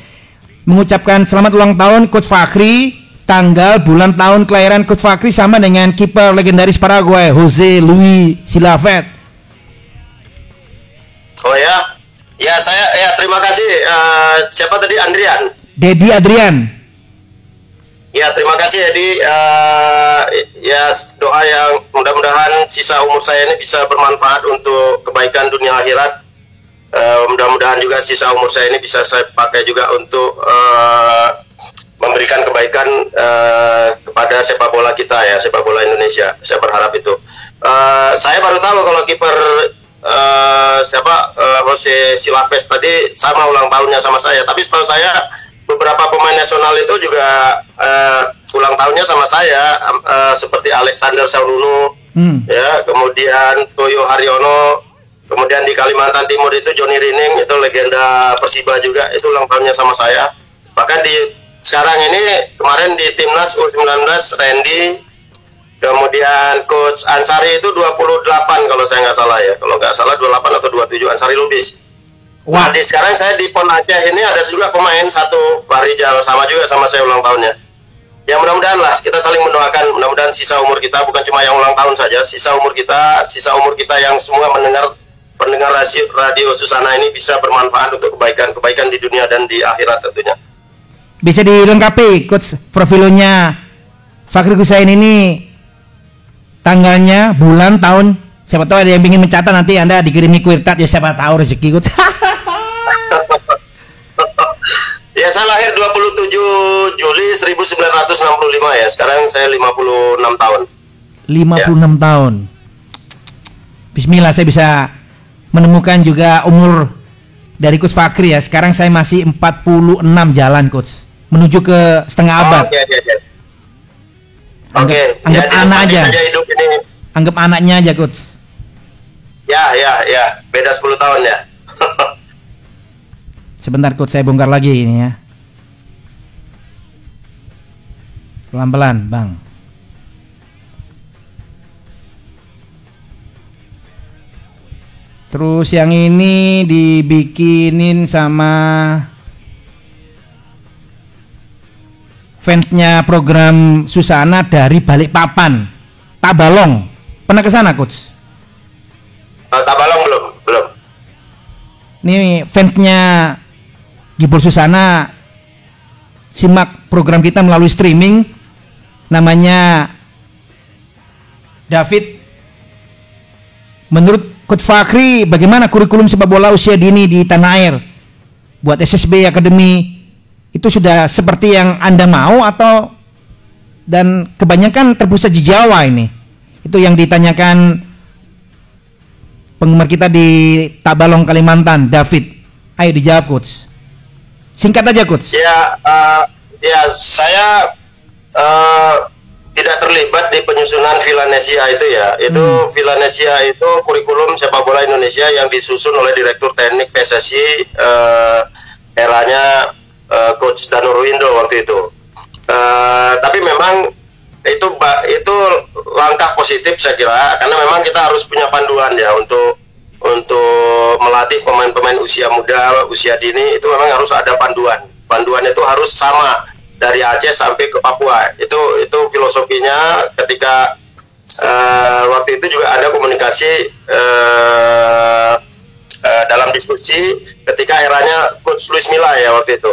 mengucapkan selamat ulang tahun Coach Fakri tanggal bulan tahun kelahiran Coach Fakri sama dengan kiper legendaris Paraguay Jose Luis Silavet. Oh ya, ya saya ya terima kasih. Uh, siapa tadi Andrian? Dedi Adrian. Ya terima kasih Edi. Uh, ya doa yang mudah-mudahan sisa umur saya ini bisa bermanfaat untuk kebaikan dunia akhirat. Uh, mudah-mudahan juga sisa umur saya ini bisa saya pakai juga untuk uh, memberikan kebaikan uh, kepada sepak bola kita ya sepak bola Indonesia. Saya berharap itu. Uh, saya baru tahu kalau kiper uh, siapa uh, Jose Silaves tadi sama ulang tahunnya sama saya. Tapi setahu saya beberapa pemain nasional itu juga uh, ulang tahunnya sama saya uh, seperti Alexander Saulunu hmm. ya kemudian Toyo Haryono kemudian di Kalimantan Timur itu Johnny Rining itu legenda Persiba juga itu ulang tahunnya sama saya bahkan di sekarang ini kemarin di timnas U19 Randy kemudian coach Ansari itu 28 kalau saya nggak salah ya kalau nggak salah 28 atau 27 Ansari Lubis Wah. Nah, di sekarang saya di Pon Aceh ini ada juga pemain satu Farijal sama juga sama saya ulang tahunnya. Ya mudah-mudahan lah kita saling mendoakan mudah-mudahan sisa umur kita bukan cuma yang ulang tahun saja, sisa umur kita, sisa umur kita yang semua mendengar pendengar radio, radio Susana ini bisa bermanfaat untuk kebaikan-kebaikan di dunia dan di akhirat tentunya. Bisa dilengkapi coach profilnya Fakri Husain ini tanggalnya, bulan, tahun. Siapa tahu ada yang ingin mencatat nanti Anda dikirimi kuirtat ya siapa tahu rezeki coach. Ya saya lahir 27 Juli 1965 ya. Sekarang saya 56 tahun. 56 ya. tahun. Bismillah saya bisa menemukan juga umur dari Coach Fakri ya. Sekarang saya masih 46 jalan Coach. Menuju ke setengah oh, abad. Oke, okay, okay, Anggap, okay. anggap ya, anak aja. hidup ini. Anggap anaknya aja Coach. Ya, ya, ya. Beda 10 tahun ya. Sebentar coach saya bongkar lagi ini ya. Pelan-pelan, Bang. Terus yang ini dibikinin sama fansnya program Susana dari Balikpapan, Tabalong. Pernah ke sana, coach? Uh, Tabalong belum, belum. Ini fansnya Gibor Susana simak program kita melalui streaming namanya David menurut Coach Fakri bagaimana kurikulum sepak bola usia dini di tanah air? Buat SSB Academy itu sudah seperti yang Anda mau atau? Dan kebanyakan terpusat di Jawa ini. Itu yang ditanyakan penggemar kita di Tabalong Kalimantan David. Ayo dijawab coach Singkat aja coach. Ya, uh, ya saya uh, tidak terlibat di penyusunan Villanesia itu ya. Itu hmm. Villanesia itu kurikulum sepak bola Indonesia yang disusun oleh Direktur Teknik PSSI uh, eranya uh, Coach Danur Windo waktu itu. Uh, tapi memang itu itu langkah positif saya kira karena memang kita harus punya panduan ya untuk untuk melatih pemain-pemain usia muda, usia dini itu memang harus ada panduan. Panduan itu harus sama dari Aceh sampai ke Papua. Itu itu filosofinya ketika uh, waktu itu juga ada komunikasi uh, uh, dalam diskusi ketika eranya Coach Luis Milla ya waktu itu.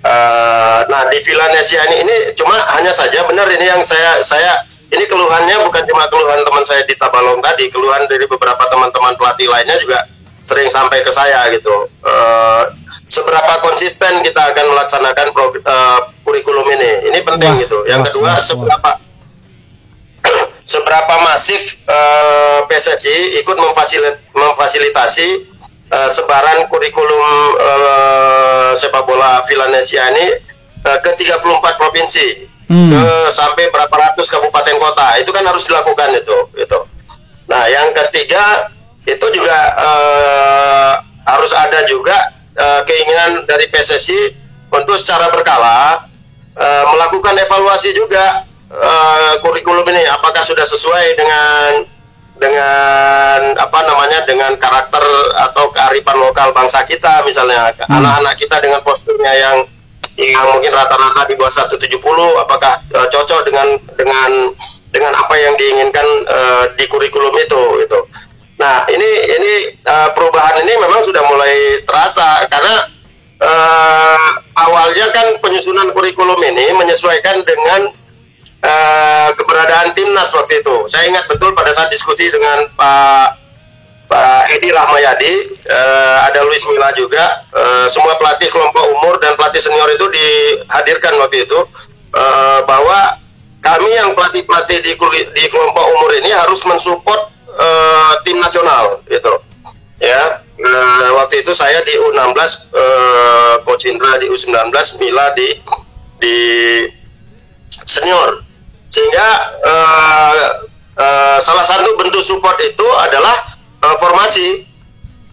Uh, nah di Villanesia ini ini cuma hanya saja benar ini yang saya saya ini keluhannya bukan cuma keluhan teman saya di Tabalong tadi, keluhan dari beberapa teman-teman pelatih lainnya juga sering sampai ke saya gitu. Uh, seberapa konsisten kita akan melaksanakan pro, uh, kurikulum ini? Ini penting wah, gitu. Yang wah, kedua, wah, seberapa seberapa masif uh, PSSI ikut memfasilit, memfasilitasi uh, sebaran kurikulum uh, sepak bola Villanesia ini uh, ke 34 provinsi hmm. ke sampai berapa ratus kabupaten kota itu kan harus dilakukan itu itu nah yang ketiga itu juga uh, harus ada juga uh, keinginan dari PSSI untuk secara berkala uh, melakukan evaluasi juga uh, kurikulum ini apakah sudah sesuai dengan dengan apa namanya dengan karakter atau kearifan lokal bangsa kita misalnya hmm. anak-anak hmm. kita dengan posturnya yang yang mungkin rata-rata di bawah 170 apakah uh, cocok dengan dengan dengan apa yang diinginkan uh, di kurikulum itu itu. Nah, ini ini uh, perubahan ini memang sudah mulai terasa karena uh, awalnya kan penyusunan kurikulum ini menyesuaikan dengan uh, keberadaan timnas waktu itu. Saya ingat betul pada saat diskusi dengan Pak Pak Edi Rahmayadi, uh, ada Luis Mila juga, uh, semua pelatih kelompok umur dan pelatih senior itu dihadirkan waktu itu uh, bahwa kami yang pelatih-pelatih di, di kelompok umur ini harus mensupport uh, tim nasional, gitu. Ya, uh, waktu itu saya di U16, uh, Coach Indra di U19, Mila di di senior, sehingga uh, uh, salah satu bentuk support itu adalah uh, formasi.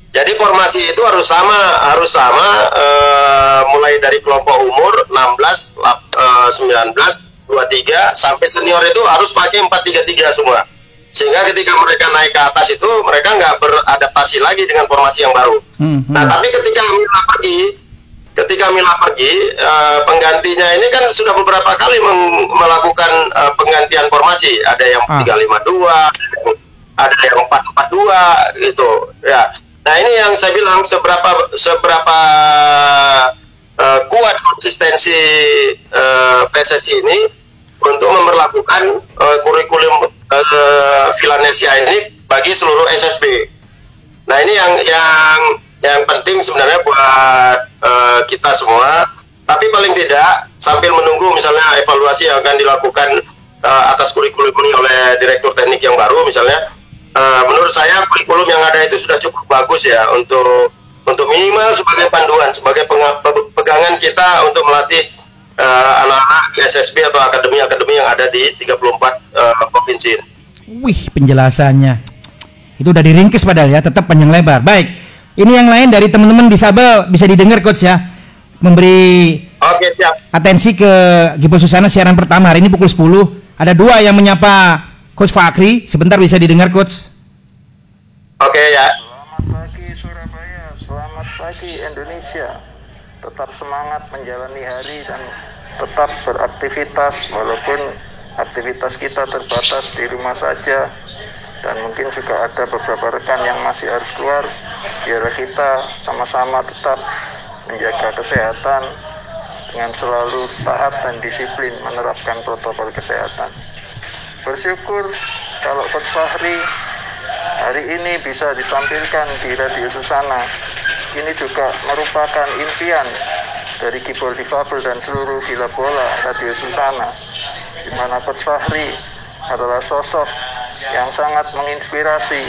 Jadi formasi itu harus sama, harus sama uh, mulai dari kelompok umur 16, uh, 19, 23 sampai senior itu harus pakai 433 semua. Sehingga ketika mereka naik ke atas itu mereka nggak beradaptasi lagi dengan formasi yang baru. Hmm, hmm. Nah, tapi ketika Mila pergi, ketika Mila pergi, uh, penggantinya ini kan sudah beberapa kali melakukan uh, penggantian formasi. Ada yang ah. 352, ada yang 442 gitu ya nah ini yang saya bilang seberapa seberapa uh, kuat konsistensi uh, PSSI ini untuk memperlakukan uh, kurikulum uh, Vilanesia ini bagi seluruh SSB nah ini yang yang yang penting sebenarnya buat uh, kita semua. Tapi paling tidak sambil menunggu misalnya evaluasi yang akan dilakukan uh, atas kurikulum ini oleh direktur teknik yang baru misalnya uh, menurut saya kurikulum yang ada itu sudah cukup bagus ya untuk untuk minimal sebagai panduan sebagai pegangan kita untuk melatih uh, anak-anak SSB atau akademi-akademi yang ada di 34 uh, eh, provinsi. Wih, penjelasannya. Itu udah diringkis padahal ya, tetap panjang lebar. Baik. Ini yang lain dari teman-teman disabel bisa didengar coach ya. Memberi Oke, siap. atensi ke Gipo Susana siaran pertama hari ini pukul 10. Ada dua yang menyapa Coach Fakri, sebentar bisa didengar Coach? Oke ya. Selamat pagi Surabaya, selamat pagi Indonesia. Tetap semangat menjalani hari dan tetap beraktivitas walaupun aktivitas kita terbatas di rumah saja. Dan mungkin juga ada beberapa rekan yang masih harus keluar biar kita sama-sama tetap menjaga kesehatan dengan selalu taat dan disiplin menerapkan protokol kesehatan. Bersyukur kalau Coach Fahri hari ini bisa ditampilkan di Radio Susana. Ini juga merupakan impian dari keyboard difabel dan seluruh gila bola Radio Susana, di mana Coach Fahri adalah sosok yang sangat menginspirasi.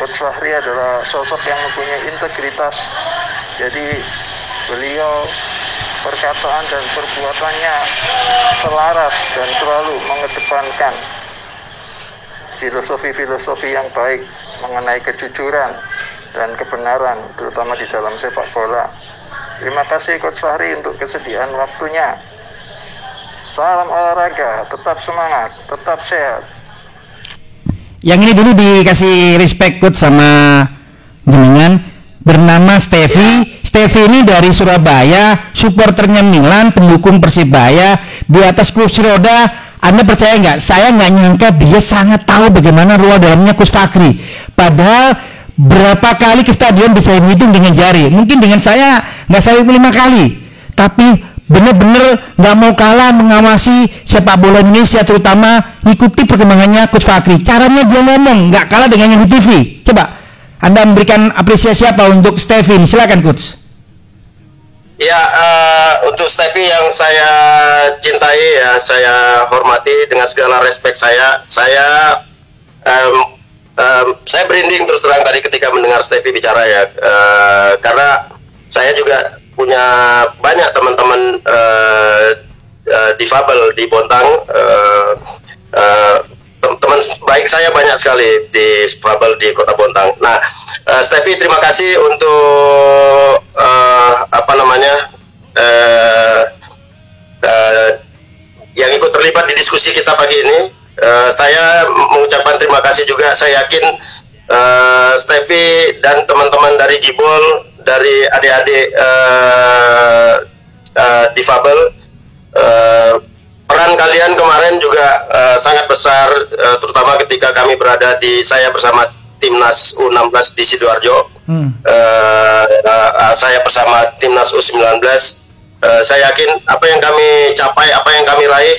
Coach Fahri adalah sosok yang mempunyai integritas. Jadi beliau perkataan dan perbuatannya selaras dan selalu mengedepankan filosofi-filosofi yang baik mengenai kejujuran dan kebenaran terutama di dalam sepak bola. Terima kasih Coach Fahri untuk kesediaan waktunya. Salam olahraga, tetap semangat, tetap sehat. Yang ini dulu dikasih respect coach sama jenengan bernama Stevi. Stevi ini dari Surabaya, supporternya Milan, pendukung Persibaya, di atas kursi roda. Anda percaya nggak? Saya nggak nyangka dia sangat tahu bagaimana ruang dalamnya Kus Fakri. Padahal berapa kali ke stadion bisa dihitung dengan jari. Mungkin dengan saya nggak saya lima kali. Tapi benar-benar nggak mau kalah mengawasi sepak bola Indonesia terutama ikuti perkembangannya Coach Fakri. Caranya dia ngomong nggak kalah dengan yang di TV. Coba anda memberikan apresiasi apa untuk Stevin? Silakan coach. Ya, uh, untuk Stevie yang saya cintai ya, saya hormati dengan segala respect saya. Saya um, um, saya berinding terus terang tadi ketika mendengar Stevie bicara ya, uh, karena saya juga punya banyak teman-teman uh, uh, difabel di Bontang. Uh, uh, teman baik saya banyak sekali di Scrabble di Kota Bontang. Nah, uh, Steffi terima kasih untuk uh, apa namanya uh, uh, yang ikut terlibat di diskusi kita pagi ini. Uh, saya mengucapkan terima kasih juga. Saya yakin uh, Steffi dan teman-teman dari Gibol, dari adik-adik uh, uh, difabel uh, peran kalian kemarin juga uh, sangat besar uh, terutama ketika kami berada di saya bersama timnas U16 di sidoarjo hmm. uh, uh, saya bersama timnas U19 uh, saya yakin apa yang kami capai, apa yang kami raih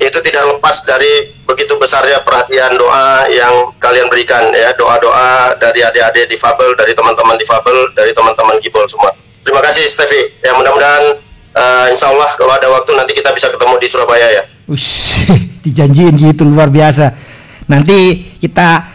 itu tidak lepas dari begitu besarnya perhatian doa yang kalian berikan ya doa-doa dari adik-adik difabel, dari teman-teman difabel, dari teman-teman gibol semua. Terima kasih Stevi. Ya mudah-mudahan uh, insya Allah kalau ada waktu nanti kita bisa ketemu di Surabaya ya. Ush, dijanjiin gitu luar biasa. Nanti kita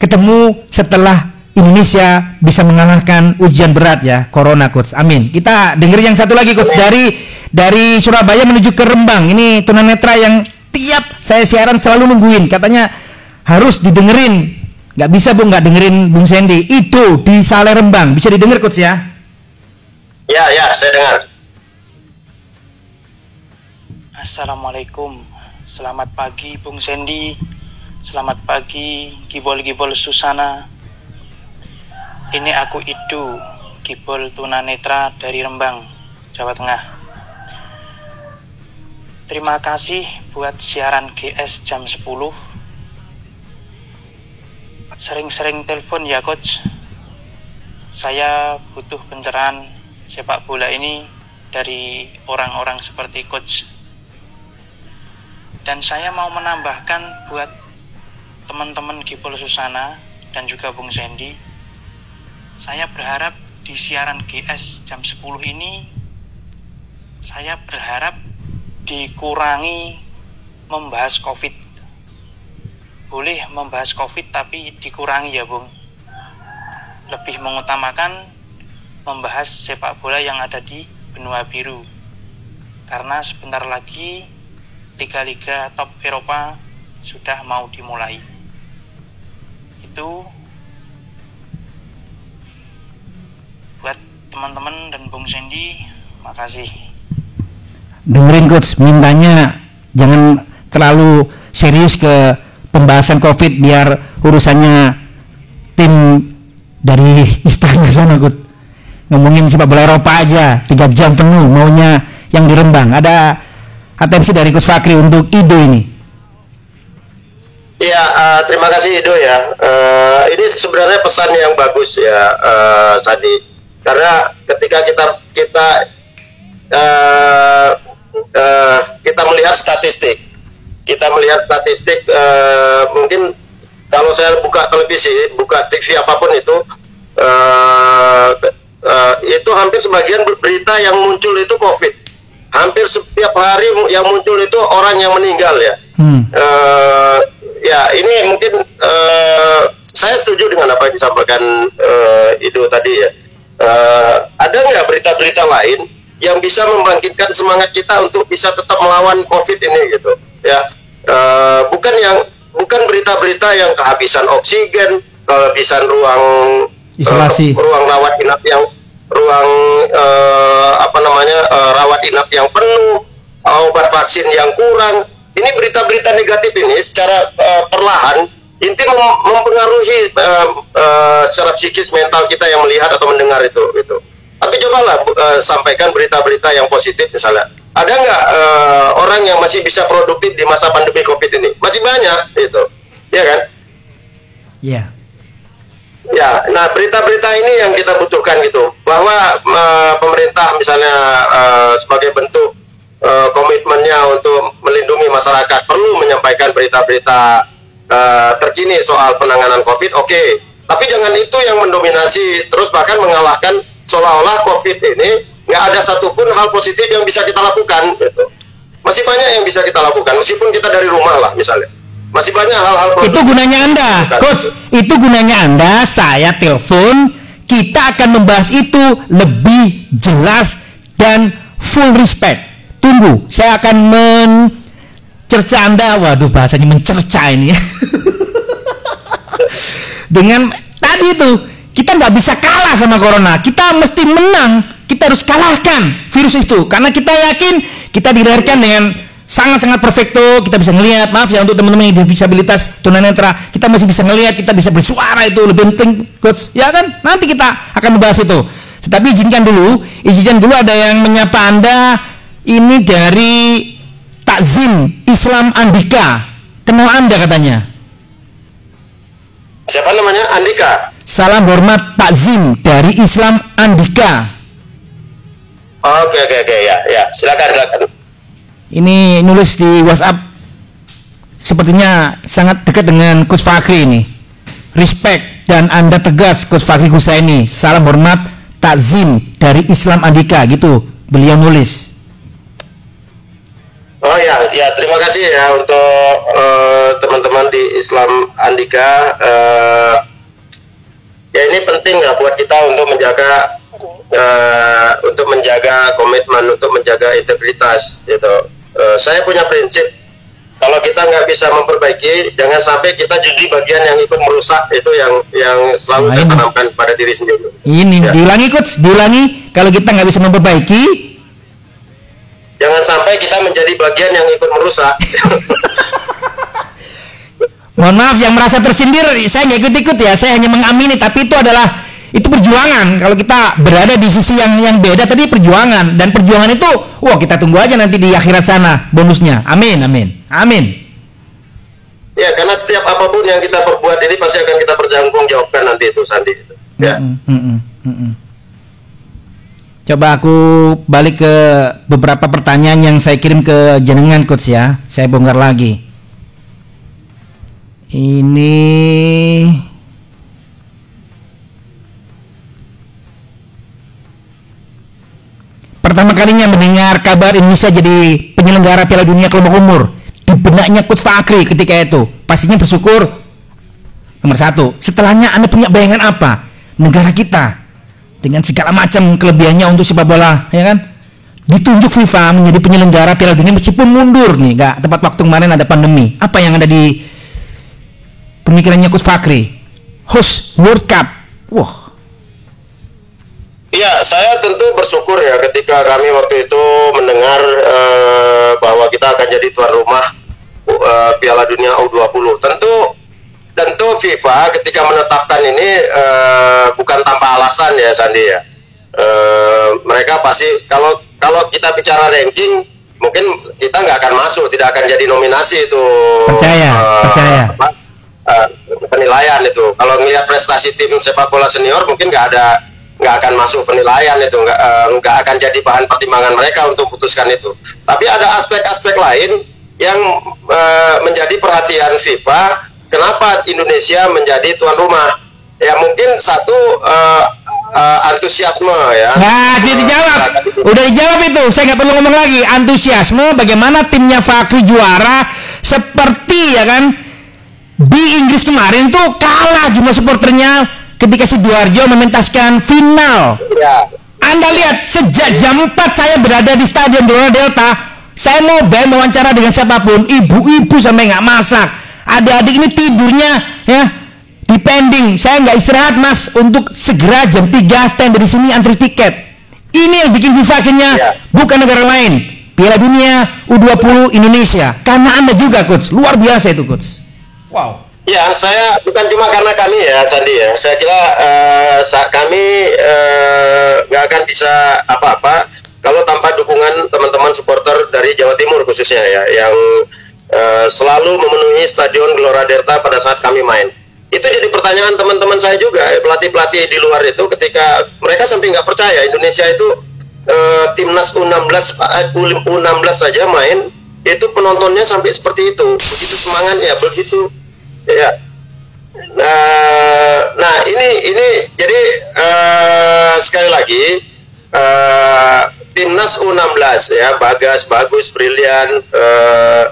ketemu setelah Indonesia bisa mengalahkan ujian berat ya Corona coach. Amin. Kita dengar yang satu lagi coach dari dari Surabaya menuju ke Rembang. Ini tunanetra yang tiap saya siaran selalu nungguin. Katanya harus didengerin. Gak bisa bu nggak dengerin Bung Sandy. Itu di Sale Rembang. Bisa didengar coach ya? Ya ya saya dengar. Assalamualaikum. Selamat pagi Bung Sandy. Selamat pagi Gibol-gibol Susana. Ini aku Idu, Gibol tunanetra dari Rembang, Jawa Tengah. Terima kasih buat siaran GS jam 10. Sering-sering telepon ya coach. Saya butuh pencerahan sepak bola ini dari orang-orang seperti coach. Dan saya mau menambahkan buat teman-teman Gipol Susana dan juga Bung Sandy. Saya berharap di siaran GS jam 10 ini saya berharap dikurangi membahas COVID. Boleh membahas COVID tapi dikurangi ya, Bung. Lebih mengutamakan membahas sepak bola yang ada di benua biru. Karena sebentar lagi liga-liga top Eropa sudah mau dimulai. Itu buat teman-teman dan Bung Sandy, makasih. Dengerin coach. Mintanya jangan terlalu serius ke pembahasan covid biar urusannya tim dari istana sana coach. Ngomongin sepak bola Eropa aja tiga jam penuh maunya yang di Rembang ada atensi dari coach Fakri untuk Ido ini Iya, uh, terima kasih Ido ya. Uh, ini sebenarnya pesan yang bagus ya, uh, Sadi. Karena ketika kita kita uh, uh, kita melihat statistik, kita melihat statistik uh, mungkin kalau saya buka televisi, buka TV apa pun itu, uh, uh, itu hampir sebagian berita yang muncul itu COVID. Hampir setiap hari yang muncul itu orang yang meninggal ya. Hmm. Uh, ya ini mungkin uh, saya setuju dengan apa yang disampaikan uh, Ido tadi ya. Uh, ada nggak berita-berita lain yang bisa membangkitkan semangat kita untuk bisa tetap melawan COVID ini gitu ya uh, bukan yang bukan berita-berita yang kehabisan oksigen kehabisan ruang isolasi uh, ruang rawat inap yang ruang uh, apa namanya uh, rawat inap yang penuh obat vaksin yang kurang ini berita-berita negatif ini secara uh, perlahan inti mem mempengaruhi uh, uh, secara psikis mental kita yang melihat atau mendengar itu gitu tapi cobalah uh, sampaikan berita-berita yang positif misalnya. Ada nggak uh, orang yang masih bisa produktif di masa pandemi COVID ini? Masih banyak, itu, ya kan? Iya. Yeah. Ya, nah berita-berita ini yang kita butuhkan gitu, bahwa uh, pemerintah misalnya uh, sebagai bentuk uh, komitmennya untuk melindungi masyarakat perlu menyampaikan berita-berita uh, terkini soal penanganan COVID, oke. Okay. Tapi jangan itu yang mendominasi, terus bahkan mengalahkan seolah-olah COVID ini nggak ada satupun hal positif yang bisa kita lakukan. Gitu. Masih banyak yang bisa kita lakukan, meskipun kita dari rumah lah misalnya. Masih banyak hal-hal. Itu gunanya anda, coach. Itu gunanya anda. Saya telepon. Kita akan membahas itu lebih jelas dan full respect. Tunggu, saya akan mencerca anda. Waduh, bahasanya mencerca ini. Dengan tadi itu kita nggak bisa kalah sama corona. Kita mesti menang. Kita harus kalahkan virus itu. Karena kita yakin kita dilahirkan dengan sangat-sangat perfecto. Kita bisa ngelihat. Maaf ya untuk teman-teman yang disabilitas tunanetra. Kita masih bisa ngelihat. Kita bisa bersuara itu lebih penting, coach. Ya kan? Nanti kita akan membahas itu. Tetapi izinkan dulu, izinkan dulu ada yang menyapa anda. Ini dari Takzim Islam Andika. Kenal anda katanya. Siapa namanya? Andika. Salam hormat takzim dari Islam Andika. Oke oke oke ya ya silakan silakan. Ini nulis di WhatsApp sepertinya sangat dekat dengan Coach Fakri ini. Respect dan Anda tegas Coach Fakri Husaini. Salam hormat takzim dari Islam Andika gitu. Beliau nulis. Oh ya, ya terima kasih ya untuk uh, teman-teman di Islam Andika. Uh, ya ini penting ya buat kita untuk menjaga uh, untuk menjaga komitmen, untuk menjaga integritas gitu. Uh, saya punya prinsip kalau kita nggak bisa memperbaiki, jangan sampai kita jadi bagian yang ikut merusak itu yang yang selalu nah, saya tanamkan pada diri sendiri. Ini ya. diulangi coach, diulangi. Kalau kita nggak bisa memperbaiki, jangan sampai kita menjadi bagian yang ikut merusak. Mohon maaf yang merasa tersindir, saya nggak ikut-ikut ya. Saya hanya mengamini, tapi itu adalah itu perjuangan. Kalau kita berada di sisi yang yang beda tadi perjuangan. Dan perjuangan itu wah kita tunggu aja nanti di akhirat sana bonusnya. Amin amin. Amin. Ya karena setiap apa pun yang kita perbuat ini pasti akan kita bertanggung jawabkan nanti itu Sandi ya. Mm -mm, mm -mm. coba aku balik ke beberapa pertanyaan yang saya kirim ke jenengan coach ya. Saya bongkar lagi. Ini pertama kalinya mendengar kabar Indonesia jadi penyelenggara Piala Dunia kelompok umur. Di benaknya Coach Fakri ketika itu. Pastinya bersyukur. Nomor satu setelahnya anda punya bayangan apa? Negara kita. Dengan segala macam kelebihannya untuk sepak bola ya kan? Ditunjuk FIFA menjadi penyelenggara Piala Dunia meskipun mundur nih nggak tepat waktu kemarin ada pandemi. Apa yang ada di pemikirannya Coach Fakri? Host World Cup. Wah Iya, saya tentu bersyukur ya ketika kami waktu itu mendengar uh, bahwa kita akan jadi tuan rumah uh, Piala Dunia U20. Tentu tentu FIFA ketika menetapkan ini uh, bukan tanpa alasan ya Sandi ya. Uh, mereka pasti kalau kalau kita bicara ranking mungkin kita nggak akan masuk, tidak akan jadi nominasi itu. Percaya, uh, percaya. Apa, uh, penilaian itu. Kalau ngelihat prestasi tim sepak bola senior mungkin nggak ada nggak akan masuk penilaian itu nggak uh, nggak akan jadi bahan pertimbangan mereka untuk putuskan itu. Tapi ada aspek-aspek lain yang uh, menjadi perhatian FIFA kenapa Indonesia menjadi tuan rumah. Ya mungkin satu uh, uh, antusiasme ya. Nah dia dijawab. Udah dijawab itu. Saya nggak perlu ngomong lagi. Antusiasme bagaimana timnya Fakri juara seperti ya kan di Inggris kemarin tuh kalah jumlah supporternya ketika Sidoarjo mementaskan final. Ya. Anda lihat sejak jam 4 saya berada di Stadion Gelora Delta, saya mau band wawancara dengan siapa pun, ibu-ibu sampai nggak masak. Adik-adik ini tidurnya ya depending. Saya nggak istirahat mas untuk segera jam 3 stand di sini antri tiket. Ini yang bikin FIFA akhirnya ya. bukan negara lain. Piala Dunia U20 Indonesia. Karena Anda juga coach, luar biasa itu coach. Wow. Ya, saya bukan cuma karena kami ya, Sandi ya. Saya kira uh, kami eh, nggak uh, akan bisa apa-apa kalau tanpa dukungan teman-teman supporter dari Jawa Timur khususnya ya, yang uh, selalu memenuhi Stadion Gelora Delta pada saat kami main. Itu jadi pertanyaan teman-teman saya juga, pelatih-pelatih di luar itu ketika mereka sampai nggak percaya Indonesia itu uh, timnas U16 U16 saja main itu penontonnya sampai seperti itu, begitu semangatnya, begitu ya nah nah ini ini jadi uh, sekali lagi uh, timnas U16 ya bagas bagus brilian uh,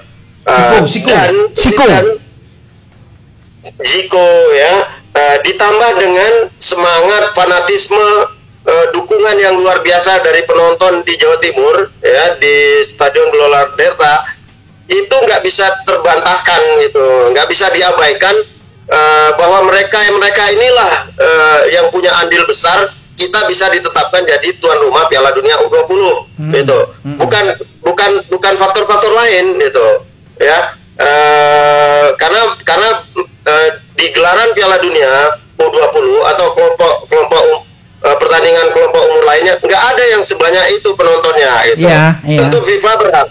uh, Siko, dan Siko. dan Jiko ya uh, ditambah dengan semangat fanatisme uh, dukungan yang luar biasa dari penonton di Jawa Timur ya di Stadion Gelora Delta itu nggak bisa terbantahkan gitu nggak bisa diabaikan uh, bahwa mereka yang mereka inilah uh, yang punya andil besar kita bisa ditetapkan jadi tuan rumah Piala Dunia U20 hmm. gitu hmm. bukan bukan bukan faktor-faktor lain gitu ya uh, karena karena uh, di gelaran Piala Dunia U20 atau kelompok kelompok uh, pertandingan kelompok umur lainnya nggak ada yang sebanyak itu penontonnya gitu. Yeah, yeah. Tentu FIFA berhak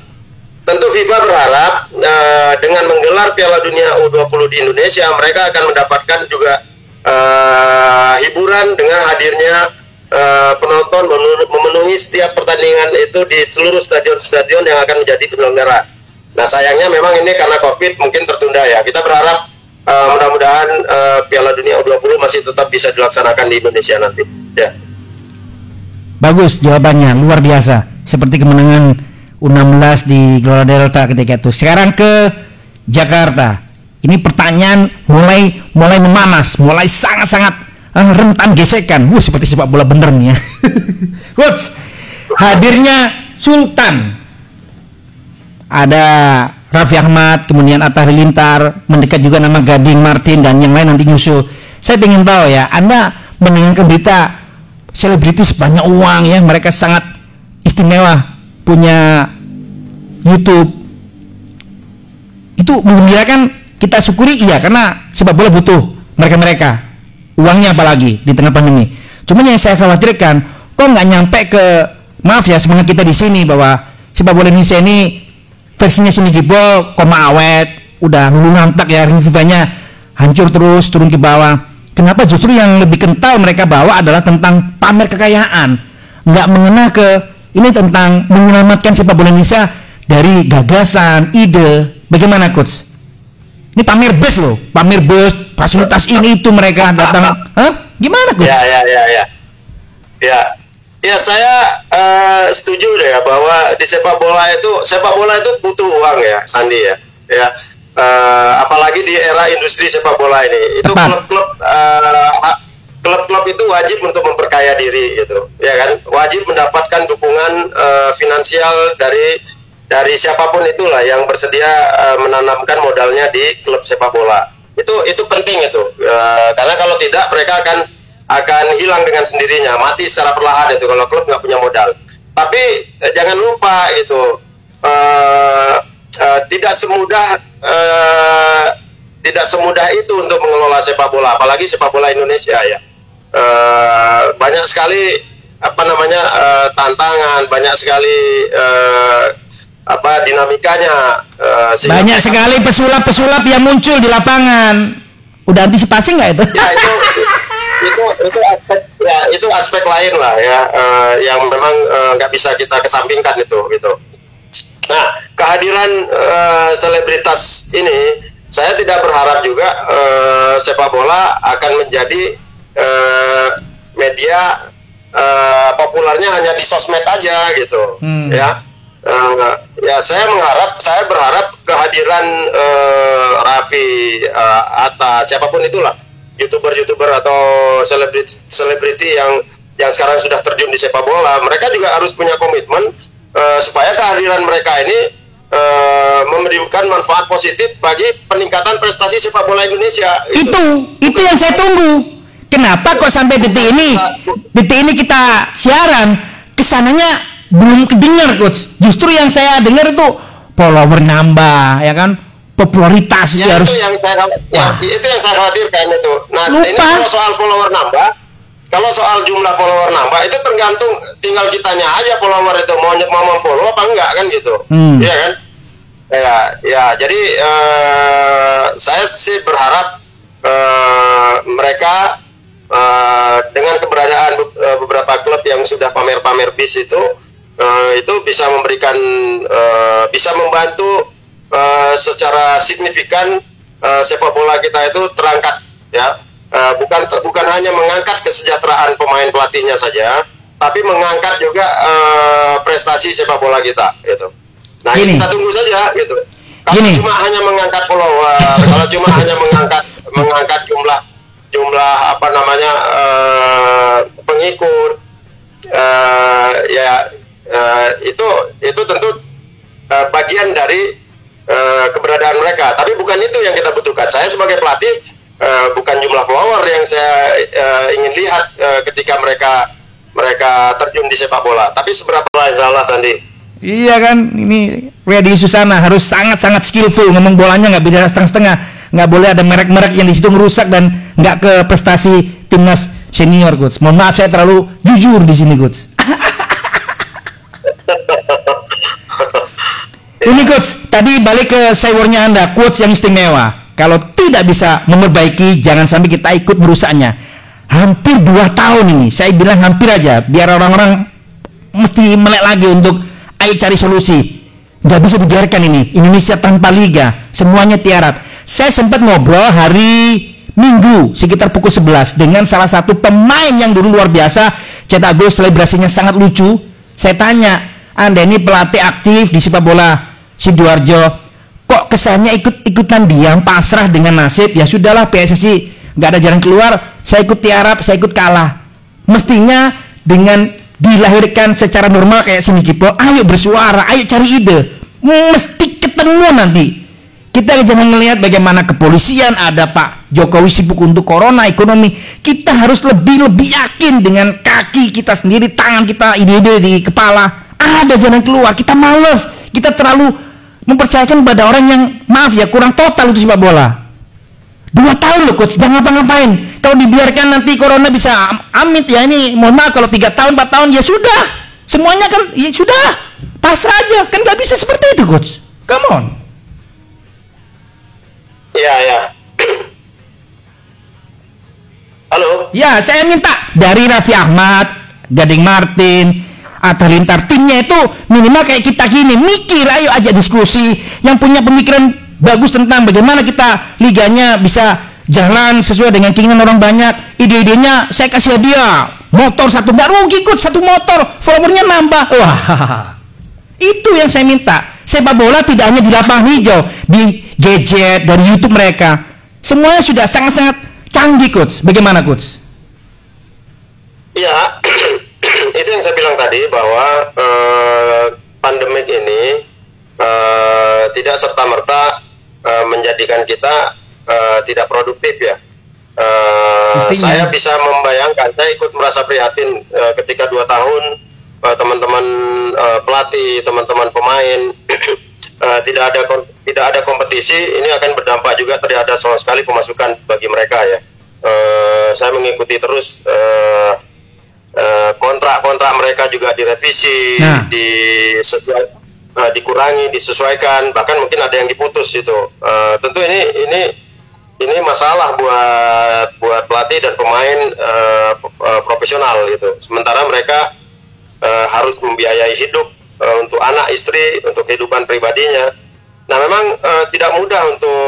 tentu FIFA berharap uh, dengan menggelar Piala Dunia U20 di Indonesia mereka akan mendapatkan juga uh, hiburan dengan hadirnya uh, penonton memenuhi setiap pertandingan itu di seluruh stadion-stadion yang akan menjadi penyelenggara. Nah sayangnya memang ini karena COVID mungkin tertunda ya. Kita berharap uh, mudah-mudahan uh, Piala Dunia U20 masih tetap bisa dilaksanakan di Indonesia nanti. Ya. Bagus jawabannya, luar biasa. Seperti kemenangan U16 di Gelora Delta ketika itu. Sekarang ke Jakarta. Ini pertanyaan mulai mulai memanas, mulai sangat-sangat uh, rentan gesekan. Wah, seperti sepak bola bener nih ya. Coach, hadirnya Sultan. Ada Raffi Ahmad, kemudian Atta Halilintar, mendekat juga nama Gading Martin dan yang lain nanti nyusul. Saya ingin tahu ya, Anda mendengarkan berita selebritis banyak uang ya, mereka sangat istimewa punya YouTube. Itu menggembirakan kita syukuri iya karena sepak bola butuh mereka-mereka uangnya apalagi di tengah pandemi. Cuma yang saya khawatirkan kok nggak nyampe ke maaf ya semangat kita di sini bahwa sepak bola Indonesia ini versinya sini jebol koma awet udah lulu nantak ya FIFA-nya hancur terus turun ke bawah kenapa justru yang lebih kental mereka bawa adalah tentang pamer kekayaan nggak mengenal ke ini tentang menyelamatkan sepak bola Indonesia dari gagasan, ide. Bagaimana coach? Ini pamer bus loh, pamer bus, fasilitas ini itu mereka datang. Hah? Gimana coach? Ya, ya, ya, ya. Ya, ya saya uh, setuju deh ya bahwa di sepak bola itu sepak bola itu butuh uang ya, Sandi ya. Ya, uh, apalagi di era industri sepak bola ini. Itu klub-klub uh, klub-klub itu wajib untuk memperkaya diri gitu. Ya kan? Wajib mendapatkan dukungan uh, finansial dari dari siapa pun itulah yang bersedia uh, menanamkan modalnya di klub sepak bola. Itu itu penting itu. Uh, karena kalau tidak mereka akan akan hilang dengan sendirinya mati secara perlahan itu kalau klub nggak punya modal. Tapi uh, jangan lupa itu uh, uh, tidak semudah uh, tidak semudah itu untuk mengelola sepak bola apalagi sepak bola Indonesia ya uh, banyak sekali apa namanya uh, tantangan, banyak sekali uh, apa dinamikanya. Uh, banyak sekali pesulap-pesulap yang muncul di lapangan. Udah antisipasi nggak itu? Ya itu itu itu aspek ya itu aspek lain lah ya uh, yang memang nggak uh, bisa kita kesampingkan itu gitu. Nah kehadiran uh, selebritas ini saya tidak berharap juga uh, sepak bola akan menjadi uh, media uh, populernya hanya di sosmed aja gitu. Hmm. ya. Uh, ya saya mengharap saya berharap kehadiran uh, Raffi uh, Atta siapa pun itulah. Youtuber-youtuber atau selebriti selebriti yang yang sekarang sudah terjun di sepak bola mereka juga harus punya komitmen uh, supaya kehadiran mereka ini uh, memberikan manfaat positif bagi peningkatan prestasi sepak bola Indonesia. Itu itu, itu yang saya tunggu Kenapa kok sampai detik ini, detik ini kita siaran, ke sananya belum kedengar coach. Justru yang saya dengar itu follower nambah, ya kan? Popularitas ya, harus. Itu yang saya, ya, itu yang saya khawatirkan itu. Nah, Lupa. ini kalau soal follower nambah, kalau soal jumlah follower nambah itu tergantung tinggal kitanya aja follower itu mau mau follow apa enggak kan gitu, hmm. ya kan? Ya, ya. Jadi uh, saya sih berharap uh, mereka uh, dengan keberadaan uh, beberapa klub yang sudah pamer-pamer bis itu uh, itu bisa memberikan uh, bisa membantu uh, secara signifikan uh, sepak bola kita itu terangkat ya uh, bukan bukan hanya mengangkat kesejahteraan pemain pelatihnya saja tapi mengangkat juga uh, prestasi sepak bola kita gitu nah Gini. kita tunggu saja gitu kalau Gini. cuma hanya mengangkat follower kalau cuma hanya mengangkat mengangkat jumlah jumlah apa namanya uh, pengikut uh, ya uh, itu itu tentu uh, bagian dari uh, keberadaan mereka. Tapi bukan itu yang kita butuhkan. Saya sebagai pelatih uh, bukan jumlah follower yang saya uh, ingin lihat uh, ketika mereka mereka terjun di sepak bola. Tapi seberapa salah Sandi? Iya kan, ini Ready Susana harus sangat-sangat skillful. Ngomong bolanya nggak bisa setengah-setengah nggak boleh ada merek-merek yang di situ merusak dan nggak ke prestasi timnas senior coach. Mohon maaf saya terlalu jujur di sini coach. Ini coach, tadi balik ke sewernya Anda, quotes yang istimewa. Kalau tidak bisa memperbaiki, jangan sampai kita ikut merusaknya. hampir dua tahun ini saya bilang hampir aja biar orang-orang mesti melek lagi untuk ayo cari solusi nggak bisa dibiarkan ini Indonesia tanpa liga semuanya tiarap saya sempat ngobrol hari Minggu sekitar pukul 11 dengan salah satu pemain yang dulu luar biasa cetak gol selebrasinya sangat lucu. Saya tanya anda ini pelatih aktif di sepak bola Sidoarjo kok kesannya ikut-ikutan diam pasrah dengan nasib? Ya sudahlah PSSI nggak ada jalan keluar. Saya ikut tiarap saya ikut kalah. Mestinya dengan dilahirkan secara normal kayak sini Kipo ayo bersuara ayo cari ide. Mesti ketemu nanti kita jangan melihat bagaimana kepolisian ada Pak Jokowi sibuk untuk corona ekonomi kita harus lebih lebih yakin dengan kaki kita sendiri tangan kita ide-ide di kepala ada jalan keluar kita males kita terlalu mempercayakan pada orang yang maaf ya kurang total untuk sepak bola Dua tahun loh coach, jangan ngapa-ngapain. Kalau dibiarkan nanti corona bisa amit ya ini, mohon maaf kalau tiga tahun, empat tahun ya sudah. Semuanya kan ya sudah, pasrah aja. Kan nggak bisa seperti itu coach. Come on. Ya, saya minta dari Raffi Ahmad, Gading Martin, Atta Lintar timnya itu minimal kayak kita gini mikir ayo aja diskusi yang punya pemikiran bagus tentang bagaimana kita liganya bisa jalan sesuai dengan keinginan orang banyak. Ide-idenya saya kasih hadiah. Motor satu nggak rugi ikut satu motor followernya nambah. Wah itu yang saya minta. Sepak bola tidak hanya di lapangan hijau di gadget dari YouTube mereka. Semuanya sudah sangat-sangat canggih coach. Bagaimana coach ya itu yang saya bilang tadi bahwa uh, pandemik ini uh, tidak serta merta uh, menjadikan kita uh, tidak produktif ya. Uh, saya bisa membayangkan, saya ikut merasa prihatin uh, ketika dua tahun teman-teman uh, uh, pelatih, teman-teman pemain uh, tidak ada tidak ada kompetisi, ini akan berdampak juga terhadap sama sekali pemasukan bagi mereka ya. Uh, saya mengikuti terus kontrak-kontrak uh, mereka juga direvisi, nah. di uh, dikurangi, disesuaikan, bahkan mungkin ada yang diputus itu. Uh, tentu ini ini ini masalah buat buat pelatih dan pemain uh, uh, profesional gitu. Sementara mereka uh, harus membiayai hidup uh, untuk anak istri, untuk kehidupan pribadinya. Nah, memang uh, tidak mudah untuk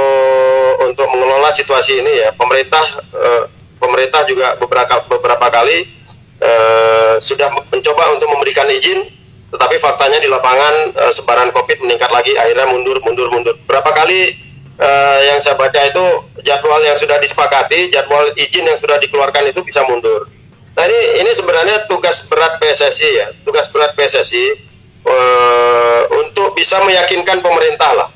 untuk mengelola situasi ini ya. Pemerintah uh, pemerintah juga beberapa beberapa kali uh, sudah mencoba untuk memberikan izin tetapi faktanya di lapangan uh, sebaran COVID meningkat lagi, akhirnya mundur, mundur, mundur. Berapa kali uh, yang saya baca itu jadwal yang sudah disepakati, jadwal izin yang sudah dikeluarkan itu bisa mundur. Nah ini, sebenarnya tugas berat PSSI ya, tugas berat PSSI uh, untuk bisa meyakinkan pemerintah lah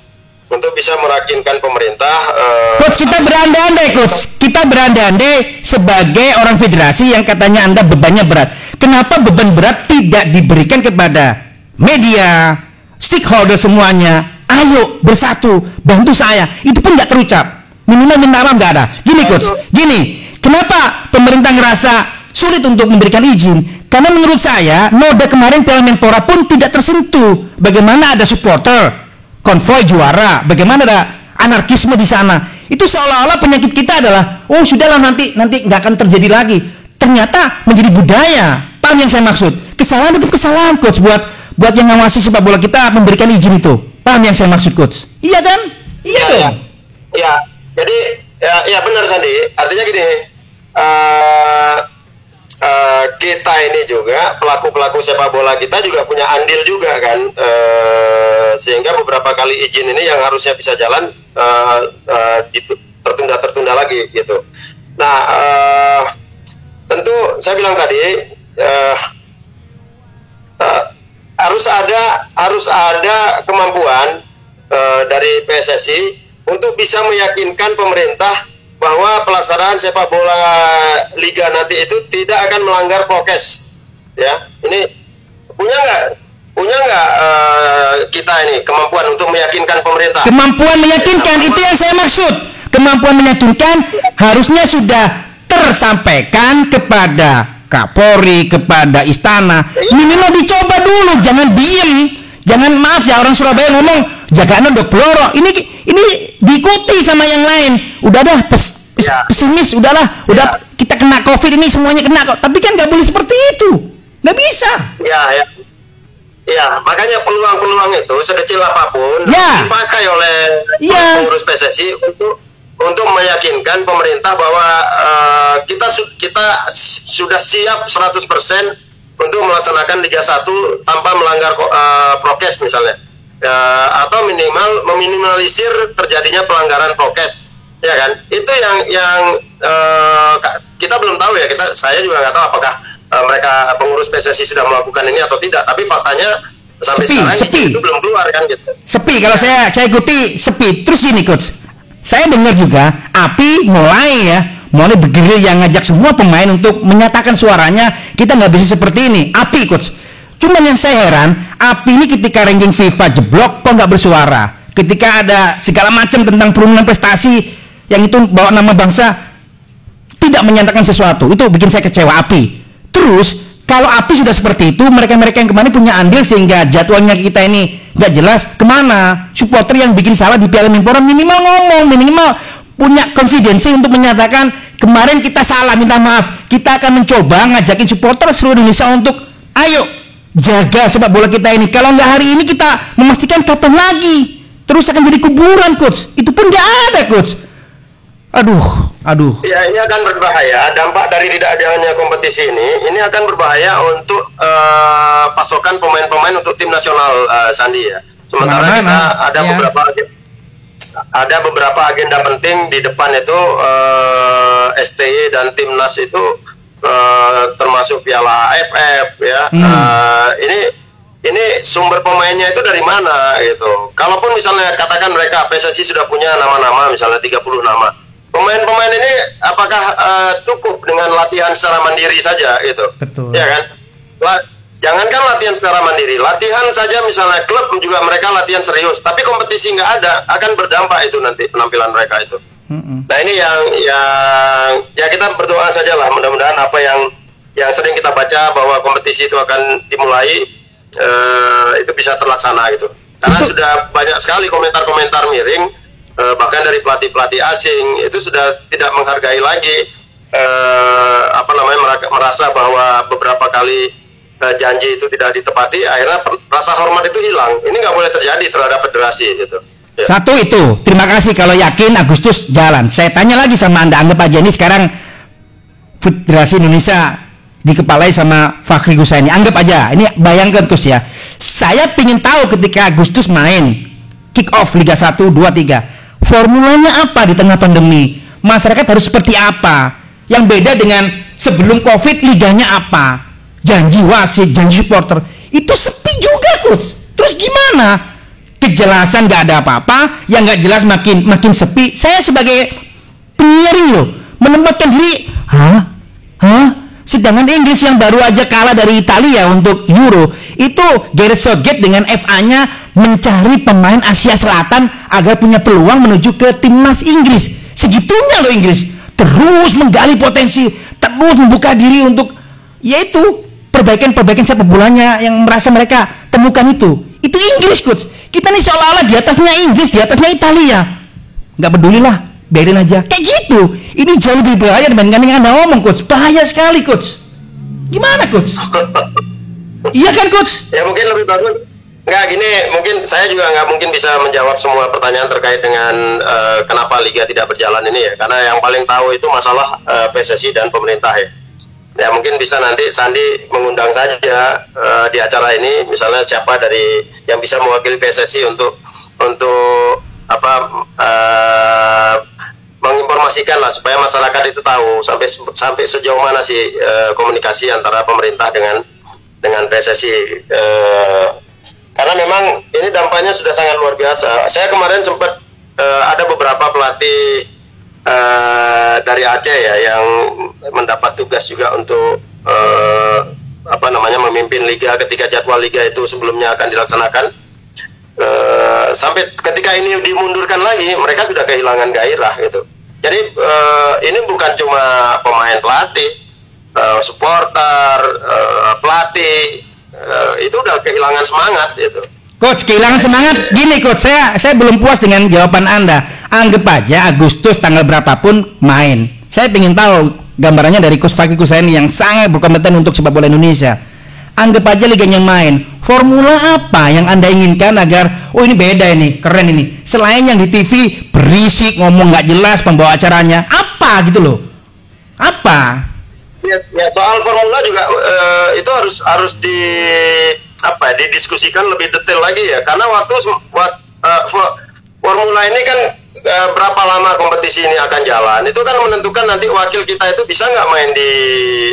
untuk bisa merakinkan pemerintah. Uh, coach kita berandai-andai, coach kita berandai-andai sebagai orang federasi yang katanya anda bebannya berat. Kenapa beban berat tidak diberikan kepada media, stakeholder semuanya? Ayo bersatu, bantu saya. Itu pun nggak terucap. Minimal minta maaf nggak ada. Gini coach, gini. Kenapa pemerintah ngerasa sulit untuk memberikan izin? Karena menurut saya, noda kemarin Piala Menpora pun tidak tersentuh. Bagaimana ada supporter, konvoy juara, bagaimana ada anarkisme di sana. Itu seolah-olah penyakit kita adalah, oh sudahlah nanti nanti nggak akan terjadi lagi. Ternyata menjadi budaya. Paham yang saya maksud? Kesalahan itu kesalahan coach buat buat yang ngawasi sepak bola kita memberikan izin itu. Paham yang saya maksud coach? Iya kan? Iya ya, ya. ya. Jadi ya, ya benar Sandi. Artinya gini, uh, uh, kita ini juga pelaku-pelaku sepak bola kita juga punya andil juga kan uh, sehingga beberapa kali izin ini yang harusnya bisa jalan uh, uh, tertunda-tertunda lagi gitu. Nah uh, tentu saya bilang tadi uh, uh, harus ada harus ada kemampuan uh, dari PSSI untuk bisa meyakinkan pemerintah bahwa pelaksanaan sepak bola liga nanti itu tidak akan melanggar prokes. Ya ini punya nggak? Punya nggak uh, kita ini kemampuan untuk meyakinkan pemerintah? Kemampuan meyakinkan itu yang saya maksud. Kemampuan meyakinkan harusnya sudah tersampaikan kepada Kapolri kepada istana. Minimal dicoba dulu jangan diem. Jangan maaf ya orang Surabaya ngomong jagaan udah peloro ini ini diikuti sama yang lain udah dah pes, pes, ya. pesimis udahlah udah ya. kita kita kena covid ini semuanya kena kok tapi kan nggak boleh seperti itu nggak bisa ya ya Ya, makanya peluang-peluang itu sekecil apa pun ya. dipakai oleh ya. pengurus PSSI untuk untuk meyakinkan pemerintah bahwa uh, kita su kita sudah siap 100% untuk melaksanakan Liga 1 tanpa melanggar uh, prokes misalnya. Uh, atau minimal meminimalisir terjadinya pelanggaran prokes ya kan? Itu yang yang uh, kita belum tahu ya kita saya juga nggak tahu apakah uh, mereka pengurus PSSI sudah melakukan ini atau tidak tapi faktanya sampai sepi, sekarang sepi. itu belum keluar kan gitu. Sepi kalau saya saya ikuti sepi. Terus gini coach. Saya dengar juga api mulai ya mulai bergerilya yang ngajak semua pemain untuk menyatakan suaranya kita nggak bisa seperti ini. Api coach cuman yang saya heran api ini ketika ranking FIFA jeblok kok nggak bersuara? Ketika ada segala macam tentang penurunan prestasi yang itu bawa nama bangsa tidak menyatakan sesuatu. Itu bikin saya kecewa api. Terus kalau api sudah seperti itu mereka-mereka yang kemarin punya andil sehingga jadwalnya kita ini nggak jelas ke mana? Supporter yang bikin salah di Piala Menpora minimal ngomong minimal punya konfidensi untuk menyatakan kemarin kita salah minta maaf. Kita akan mencoba ngajakin supporter seluruh Indonesia untuk ayo jaga sepak bola kita ini kalau nggak hari ini kita memastikan kapan lagi terus akan jadi kuburan coach itu pun nggak ada coach Aduh, aduh. Ya ini akan berbahaya. Dampak dari tidak adanya kompetisi ini, ini akan berbahaya untuk uh, pasokan pemain-pemain untuk tim nasional uh, Sandi ya. Sementara Mana -mana. kita ada ya. beberapa ada beberapa agenda penting di depan itu uh, eh, STY dan timnas itu uh, termasuk Piala AFF ya. Hmm. Uh, ini ini sumber pemainnya itu dari mana gitu. Kalaupun misalnya katakan mereka PSSI sudah punya nama-nama misalnya 30 nama pemain-pemain ini apakah uh, cukup dengan latihan secara mandiri saja gitu betul ya kan La jangankan latihan secara mandiri latihan saja misalnya klub juga mereka latihan serius tapi kompetisi nggak ada akan berdampak itu nanti penampilan mereka itu mm-hmm. nah ini yang yang ya kita berdoa saja lah mudah-mudahan apa yang yang sering kita baca bahwa kompetisi itu akan dimulai uh, itu bisa terlaksana gitu karena itu. sudah banyak sekali komentar-komentar miring uh, bahkan dari pelatih pelatih asing itu sudah tidak menghargai lagi uh, apa namanya merasa bahwa beberapa kali uh, janji itu tidak ditepati akhirnya rasa hormat itu hilang ini nggak boleh terjadi terhadap federasi gitu satu itu terima kasih kalau yakin Agustus jalan saya tanya lagi sama anda anggap aja ini sekarang Federasi Indonesia dikepalai sama Fakhri Gusaini anggap aja ini bayangkan Gus ya saya ingin tahu ketika Agustus main kick off Liga 1 2 3 Formulanya apa di tengah pandemi? Masyarakat harus seperti apa? Yang beda dengan sebelum Covid liganya apa? Janji wasit, janji supporter. Itu sepi juga, coach. Terus gimana? Kejelasan nggak ada apa-apa, yang nggak jelas makin makin sepi. Saya sebagai penyiaring loh, menempatkan diri, hah? Hah? Sedangkan Inggris yang baru aja kalah dari Italia untuk Euro, itu Gareth Southgate dengan FA-nya mencari pemain Asia Selatan agar punya peluang menuju ke timnas Inggris. Segitunya loh Inggris. Terus menggali potensi, terus membuka diri untuk yaitu perbaikan-perbaikan sepak bolanya yang merasa mereka temukan itu. Itu Inggris coach. Kita nih seolah-olah di atasnya Inggris, di atasnya Italia. Nggak pedulilah, biarin aja. Kayak gitu. Ini jauh lebih bahaya dibandingkan yang Anda ngomong coach. Bahaya sekali coach. Gimana coach? iya kan coach? Ya mungkin lebih bagus Enggak gini, mungkin saya juga nggak mungkin bisa menjawab semua pertanyaan terkait dengan uh, kenapa liga tidak berjalan ini ya, karena yang paling tahu itu masalah uh, eh, PSSI dan pemerintah ya. Ya mungkin bisa nanti Sandi mengundang saja uh, di acara ini, misalnya siapa dari yang bisa mewakili PSSI untuk untuk apa uh, menginformasikan lah supaya masyarakat itu tahu sampai sampai sejauh mana sih uh, komunikasi antara pemerintah dengan dengan PSSI. Uh, karena memang ini dampaknya sudah sangat luar biasa. Saya kemarin sempat uh, ada beberapa pelatih uh, dari Aceh ya yang mendapat tugas juga untuk uh, apa namanya memimpin liga ketika jadwal liga itu sebelumnya akan dilaksanakan. Uh, sampai ketika ini dimundurkan lagi, mereka sudah kehilangan gairah gitu. Jadi uh, ini bukan cuma pemain pelatih, uh, supporter, uh, pelatih, uh, itu udah kehilangan semangat gitu. Coach kehilangan semangat gini coach saya saya belum puas dengan jawaban anda anggap aja Agustus tanggal berapapun main saya ingin tahu gambarannya dari coach Fakir Kusaini yang sangat berkompeten untuk sepak bola Indonesia. Anggap aja liganya main. Formula apa yang Anda inginkan agar oh ini beda ini, keren ini. Selain yang di TV berisik, ngomong nggak jelas pembawa acaranya. Apa gitu loh. Apa? Ya, ya soal formula juga uh, itu harus harus di apa ya, didiskusikan lebih detail lagi ya. Karena waktu uh, formula ini kan uh, berapa lama kompetisi ini akan jalan? Itu kan menentukan nanti wakil kita itu bisa nggak main di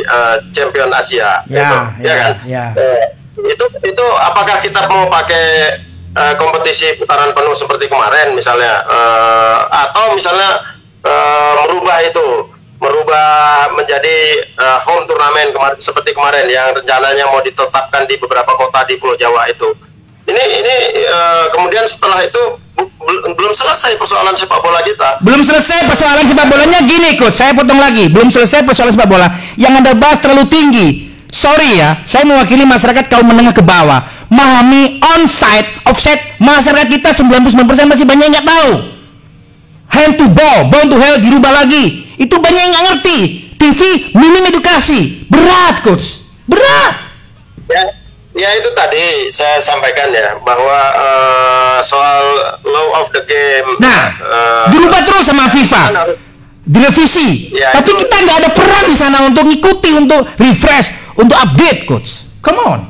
uh, Champion Asia. Ya, gitu, ya, ya kan? ya. Uh, itu itu apakah kita mau pakai uh, kompetisi putaran penuh seperti kemarin misalnya uh, atau misalnya uh, merubah itu merubah menjadi uh, home turnamen kemar seperti kemarin yang rencananya mau ditetapkan di beberapa kota di Pulau Jawa itu. Ini ini uh, kemudian setelah itu belum selesai persoalan sepak bola kita. Belum selesai persoalan sepak bolanya gini, coach. Saya potong lagi. Belum selesai persoalan sepak bola. Yang Anda bahas terlalu tinggi. Sorry ya, saya mewakili masyarakat kaum menengah ke bawah. Memahami onside, offset, masyarakat kita 99% masih banyak yang tahu. Hand to ball, ball to hell dirubah lagi itu banyak yang nggak ngerti. TV minim edukasi. Berat, coach. Berat. Ya, ya itu tadi saya sampaikan ya bahwa uh, soal law of the game. Nah, uh, dirubah terus sama FIFA. Direvisi. Ya, Tapi itu, kita nggak ada peran di sana untuk ngikuti, untuk refresh, untuk update, coach. Come on.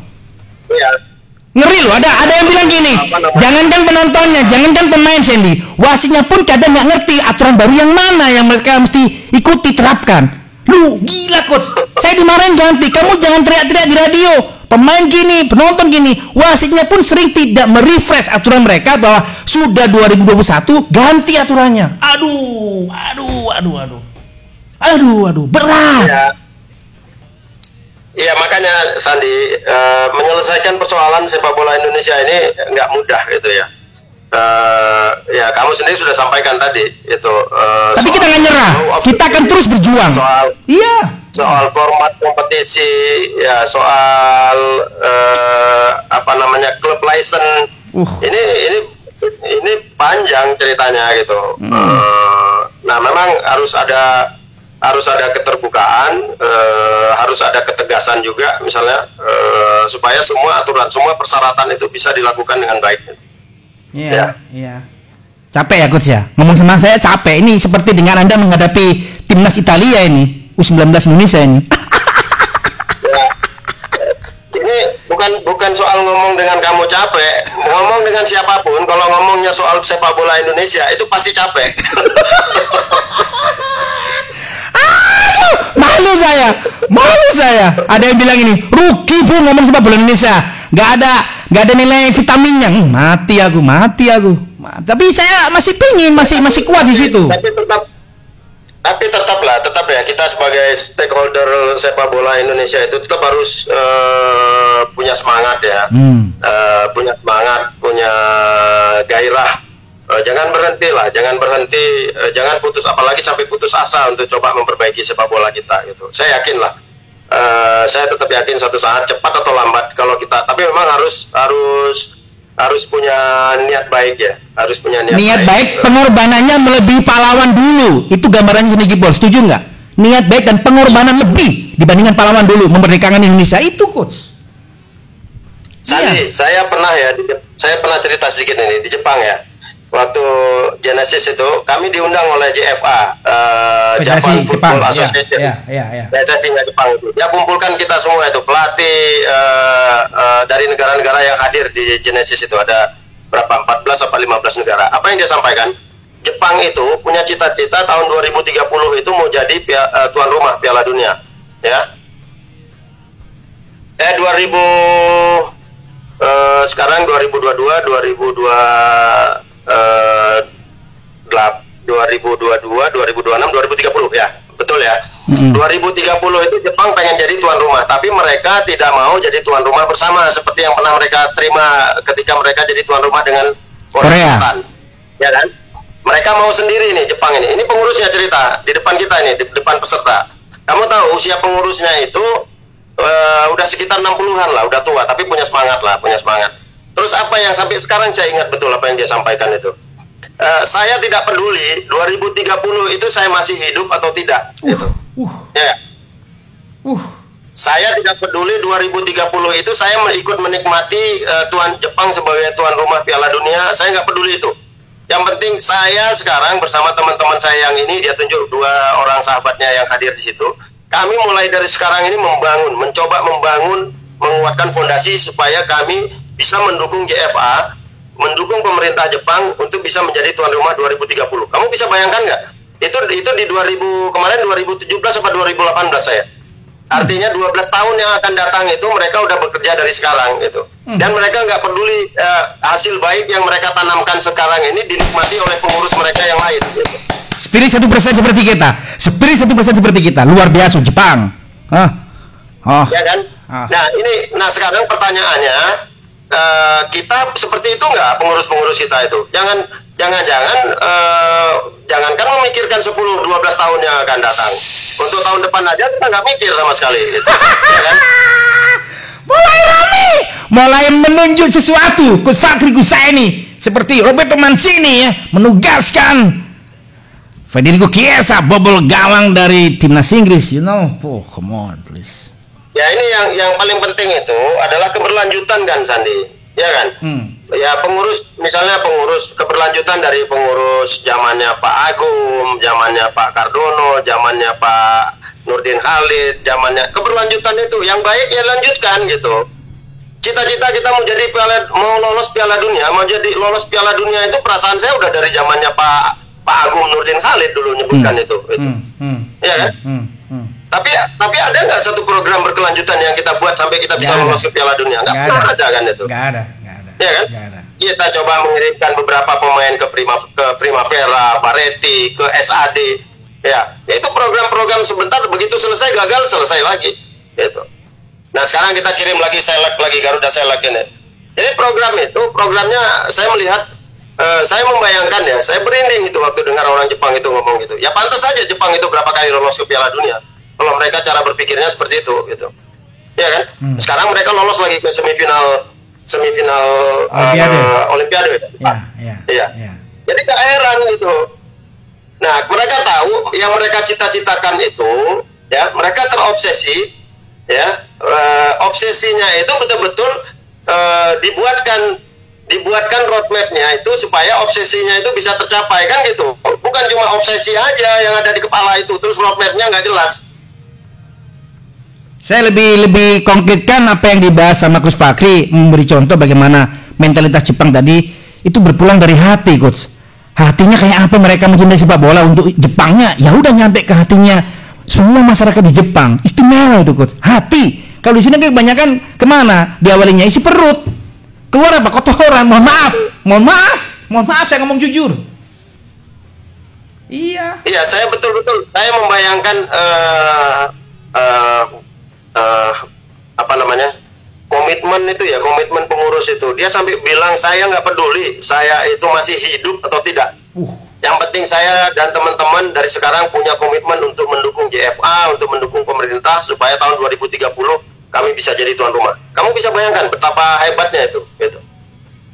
Ya, Ngeri loh, ada ada yang bilang gini, jangankan penontonnya, jangankan pemain Sandy, wasitnya pun kadang nggak ngerti aturan baru yang mana yang mereka mesti ikuti terapkan. Lu gila coach, saya dimarahin ganti, kamu jangan teriak-teriak di radio. Pemain gini, penonton gini, wasitnya pun sering tidak merefresh aturan mereka bahwa sudah 2021 ganti aturannya. Aduh, aduh, aduh, aduh, aduh, aduh, berat. Ya Iya makanya Sandi uh, menyelesaikan persoalan sepak bola Indonesia ini nggak mudah gitu ya. Uh, ya kamu sendiri sudah sampaikan tadi itu. Uh, Tapi kita nggak nyerah, kita akan terus berjuang. Soal iya. Soal format kompetisi, ya soal uh, apa namanya klub license. Uh. Ini ini ini panjang ceritanya gitu. Hmm. Uh, nah memang harus ada harus ada keterbukaan, e, harus ada ketegasan juga, misalnya e, supaya semua aturan, semua persyaratan itu bisa dilakukan dengan baik. Iya, ya. iya. Capek ya coach ya, ngomong sama saya capek. Ini seperti dengan anda menghadapi timnas Italia ini, U19 Indonesia ini. ya. Ini bukan bukan soal ngomong dengan kamu capek, ngomong dengan siapa pun. Kalau ngomongnya soal sepak bola Indonesia itu pasti capek. malu saya. Malu saya. Ada yang bilang ini rugi bu ngomong sepak bola Indonesia. Nggak ada nggak ada nilai vitaminnya. Hmm, mati aku mati aku. Tapi saya masih pingin masih masih kuat di situ. Tapi tetap tapi tetaplah tetap ya kita sebagai stakeholder sepak bola Indonesia itu tetap harus uh, punya semangat ya. Hmm. uh, punya semangat punya gairah uh, jangan berhenti lah, jangan berhenti, uh, jangan putus, apalagi sampai putus asa untuk coba memperbaiki sepak bola kita gitu. Saya yakin lah, uh, saya tetap yakin satu saat cepat atau lambat kalau kita, tapi memang harus harus harus punya niat baik ya, harus punya niat, niat baik. baik pengorbanannya melebihi pahlawan dulu, itu gambarannya Sini Gibol, setuju nggak? Niat baik dan pengorbanan lebih dibandingkan pahlawan dulu memerdekakan Indonesia itu coach. Sandi, iya. saya pernah ya, saya pernah cerita sedikit ini di Jepang ya waktu Genesis itu kami diundang oleh JFA uh, eh, Japan Football Jepang. Association. Ya, ya, ya, ya. Jepang. Itu dia kumpulkan kita semua itu pelatih uh, uh, dari negara-negara yang hadir di Genesis itu. Ada berapa 14 atau 15 negara. Apa yang dia sampaikan? Jepang itu punya cita-cita tahun 2030 itu mau jadi pia, uh, tuan rumah Piala Dunia ya. Eh 2000 uh, sekarang 2022 2002 eh, 2022, 2026, 2030 ya. Betul ya. Hmm. 2030 itu Jepang pengen jadi tuan rumah, tapi mereka tidak mau jadi tuan rumah bersama seperti yang pernah mereka terima ketika mereka jadi tuan rumah dengan Korea. Selatan. Ya kan? Mereka mau sendiri nih Jepang ini. Ini pengurusnya cerita di depan kita ini, di depan peserta. Kamu tahu usia pengurusnya itu uh, udah sekitar 60-an lah, udah tua, tapi punya semangat lah, punya semangat Terus apa yang sampai sekarang saya ingat betul apa yang dia sampaikan itu. Uh, saya tidak peduli 2030 itu saya masih hidup atau tidak. Uh. Gitu. Uh. Ya. Uh. Saya tidak peduli 2030 itu saya ikut menikmati uh, tuan Jepang sebagai tuan rumah Piala Dunia. Saya nggak peduli itu. Yang penting saya sekarang bersama teman-teman saya yang ini dia tunjuk dua orang sahabatnya yang hadir di situ. Kami mulai dari sekarang ini membangun, mencoba membangun, menguatkan fondasi supaya kami bisa mendukung JFA, mendukung pemerintah Jepang untuk bisa menjadi tuan rumah 2030. Kamu bisa bayangkan nggak? Itu itu di 2000 kemarin 2017 atau 2018 saya Artinya 12 tahun yang akan datang itu mereka udah bekerja dari sekarang gitu. Hmm. Dan mereka nggak peduli uh, hasil baik yang mereka tanamkan sekarang ini dinikmati oleh pengurus mereka yang lain. Gitu. Spirit satu persen seperti kita, spirit satu persen seperti kita, luar biasa Jepang. Hah? Oh. Ya kan? Ah. Nah ini, nah sekarang pertanyaannya, uh, kita seperti itu nggak pengurus-pengurus kita itu? Jangan jangan-jangan uh, jangankan memikirkan 10 12 tahun yang akan datang. Untuk tahun depan aja kita nggak mikir sama sekali gitu. ya kan? Mulai rame, mulai menunjuk sesuatu. Coach Fakri ini seperti Roberto Mancini ya menugaskan Federico Chiesa bobol gawang dari timnas Inggris, you know. Oh, come on, please. Ya ini yang yang paling penting itu adalah keberlanjutan kan Sandi, ya kan? Hmm ya pengurus misalnya pengurus keberlanjutan dari pengurus zamannya Pak Agung, zamannya Pak Kardono, zamannya Pak Nurdin Khalid, zamannya keberlanjutan itu yang baik ya lanjutkan gitu. Cita-cita kita mau jadi piala mau lolos Piala Dunia, mau jadi lolos Piala Dunia itu perasaan saya udah dari zamannya Pak Pak Agung Nurdin Khalid dulu nyebutkan hmm. itu. itu. Hmm. Hmm. Ya kan? Hmm. Tapi tapi ada nggak satu program berkelanjutan yang kita buat sampai kita bisa lolos ke Piala Dunia? Nggak pernah ada. ada kan itu? Nggak ada ya kan? Kita coba mengirimkan beberapa pemain ke Prima ke Primavera, Bareti, ke SAD. Ya, itu program-program sebentar begitu selesai gagal selesai lagi. Itu. Nah sekarang kita kirim lagi selek lagi Garuda selek ini. Jadi program itu programnya saya melihat uh, saya membayangkan ya, saya berinding itu waktu dengar orang Jepang itu ngomong gitu. Ya pantas saja Jepang itu berapa kali lolos ke Piala Dunia. Kalau mereka cara berpikirnya seperti itu gitu. Ya kan? Hmm. Sekarang mereka lolos lagi ke semifinal semifinal Olimpiade. Uh, Olimpiade. Ya, ya, iya. Ya. Jadi gak heran gitu. Nah, mereka tahu yang mereka cita-citakan itu, ya, mereka terobsesi, ya, uh, obsesinya itu betul-betul uh, dibuatkan dibuatkan roadmapnya itu supaya obsesinya itu bisa tercapai kan gitu. Bukan cuma obsesi aja yang ada di kepala itu, terus roadmapnya nggak jelas saya lebih lebih konkretkan apa yang dibahas sama Coach Fakri memberi contoh bagaimana mentalitas Jepang tadi itu berpulang dari hati coach. Hatinya kayak apa mereka mencintai sepak bola untuk Jepangnya? Ya udah nyampe ke hatinya semua masyarakat di Jepang. Istimewa itu coach. Hati. Kalau di sini kebanyakan ke mana? Diawalinya isi perut. Keluar apa? Kotoran mohon maaf. Mohon maaf. Mohon maaf saya ngomong jujur. Iya. Iya saya betul betul saya membayangkan uh, uh, uh, apa namanya komitmen itu ya komitmen pengurus itu dia sampai bilang saya nggak peduli saya itu masih hidup atau tidak uh. yang penting saya dan teman-teman dari sekarang punya komitmen untuk mendukung JFA untuk mendukung pemerintah supaya tahun 2030 kami bisa jadi tuan rumah kamu bisa bayangkan betapa hebatnya itu gitu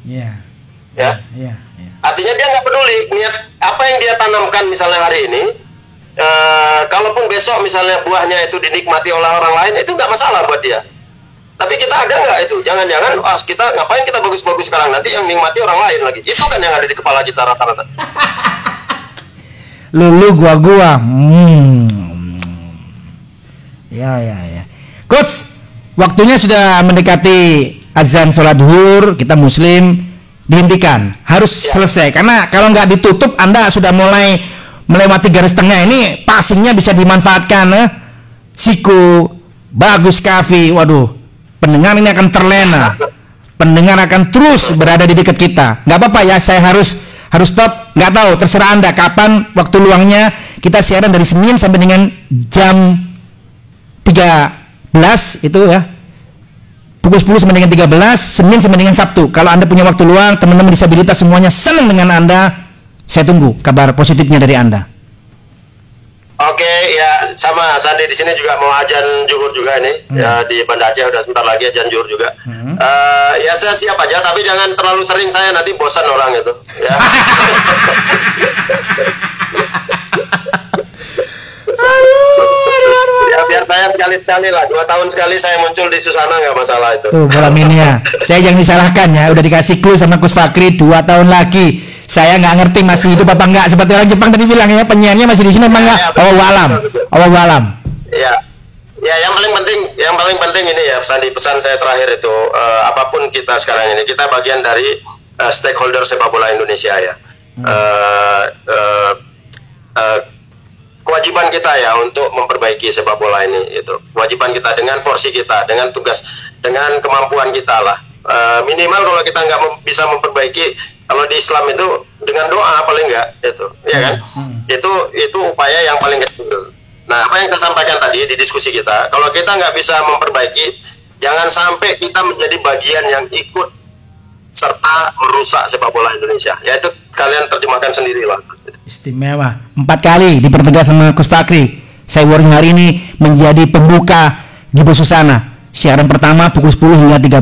yeah. ya yeah. Yeah. artinya dia nggak peduli niat apa yang dia tanamkan misalnya hari ini uh, kalaupun besok misalnya buahnya itu dinikmati oleh orang lain itu nggak masalah buat dia. Tapi kita ada nggak itu? Jangan-jangan ah kita ngapain kita bagus-bagus sekarang? Nanti yang nikmati orang lain lagi. Itu kan yang ada di kepala kita rata-rata. Lulu gua gua hmm. ya ya ya. Coach waktunya sudah mendekati azan sholat duhur kita muslim dihentikan. Harus ya. selesai. Karena kalau nggak ditutup anda sudah mulai melewati garis tengah ini passingnya bisa dimanfaatkan eh? siku bagus kafi waduh pendengar ini akan terlena. Pendengar akan terus berada di dekat kita. Nggak apa-apa ya saya harus harus stop. Nggak tahu terserah anda. Kapan waktu luangnya? Kita siaran dari Senin sampai dengan jam 13 itu ya. Pukul 10 sampai dengan 13 Senin sampai dengan Sabtu. Kalau anda punya waktu luang teman-teman disabilitas semuanya senang dengan anda saya tunggu kabar positifnya dari Anda. Oke, ya sama Sandi di sini juga mau ajan juhur juga ini hmm. ya di Banda Aceh udah sebentar lagi ajan juhur juga. Hmm. Uh, ya saya siap aja, tapi jangan terlalu sering saya nanti bosan orang itu. Ya. aduh, saya sekali-sekali lah. Dua tahun sekali saya muncul di Susana nggak masalah itu. Tuh bola mini ya. Saya jangan disalahkan ya. Udah dikasih clue sama Kus Fakri dua tahun lagi. Saya nggak ngerti masih hidup apa enggak. Seperti orang Jepang tadi bilang ya penyiarnya masih di sini apa enggak? Ya, ya, Oh walam. Oh walam. Ya, ya yang paling penting, yang paling penting ini ya Sandi pesan saya terakhir itu uh, apa pun kita sekarang ini kita bagian dari uh, stakeholder sepak bola Indonesia ya. Uh, uh, uh, kewajiban kita ya untuk memperbaiki sepak bola ini itu kewajiban kita dengan porsi kita dengan tugas dengan kemampuan kita lah uh, minimal kalau kita nggak mem bisa memperbaiki kalau di Islam itu dengan doa paling nggak itu ya kan hmm. itu itu upaya yang paling kecil nah apa yang saya sampaikan tadi di diskusi kita kalau kita nggak bisa memperbaiki jangan sampai kita menjadi bagian yang ikut serta merusak sepak bola Indonesia yaitu kalian terjemahkan sendiri lah Istimewa. Empat kali dipertegas sama Kus Fakri. Saya warning hari ini menjadi pembuka Gibo Susana. Siaran pertama pukul 10 hingga 13.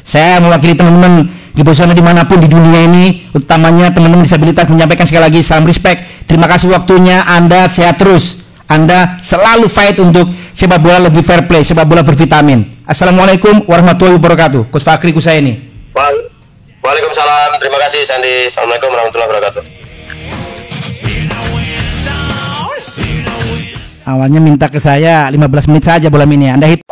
Saya mewakili teman-teman Gibo Susana di mana pun di dunia ini, utamanya teman-teman disabilitas menyampaikan sekali lagi salam respect. Terima kasih waktunya. Anda sehat terus. Anda selalu fight untuk sepak bola lebih fair play, sepak bola bervitamin. Assalamualaikum warahmatullahi wabarakatuh. Kus Fakri Kusaini. Waalaikumsalam. Terima kasih Sandi. Assalamualaikum warahmatullahi wabarakatuh. Awalnya minta ke saya 15 menit saja bola mini. Anda hit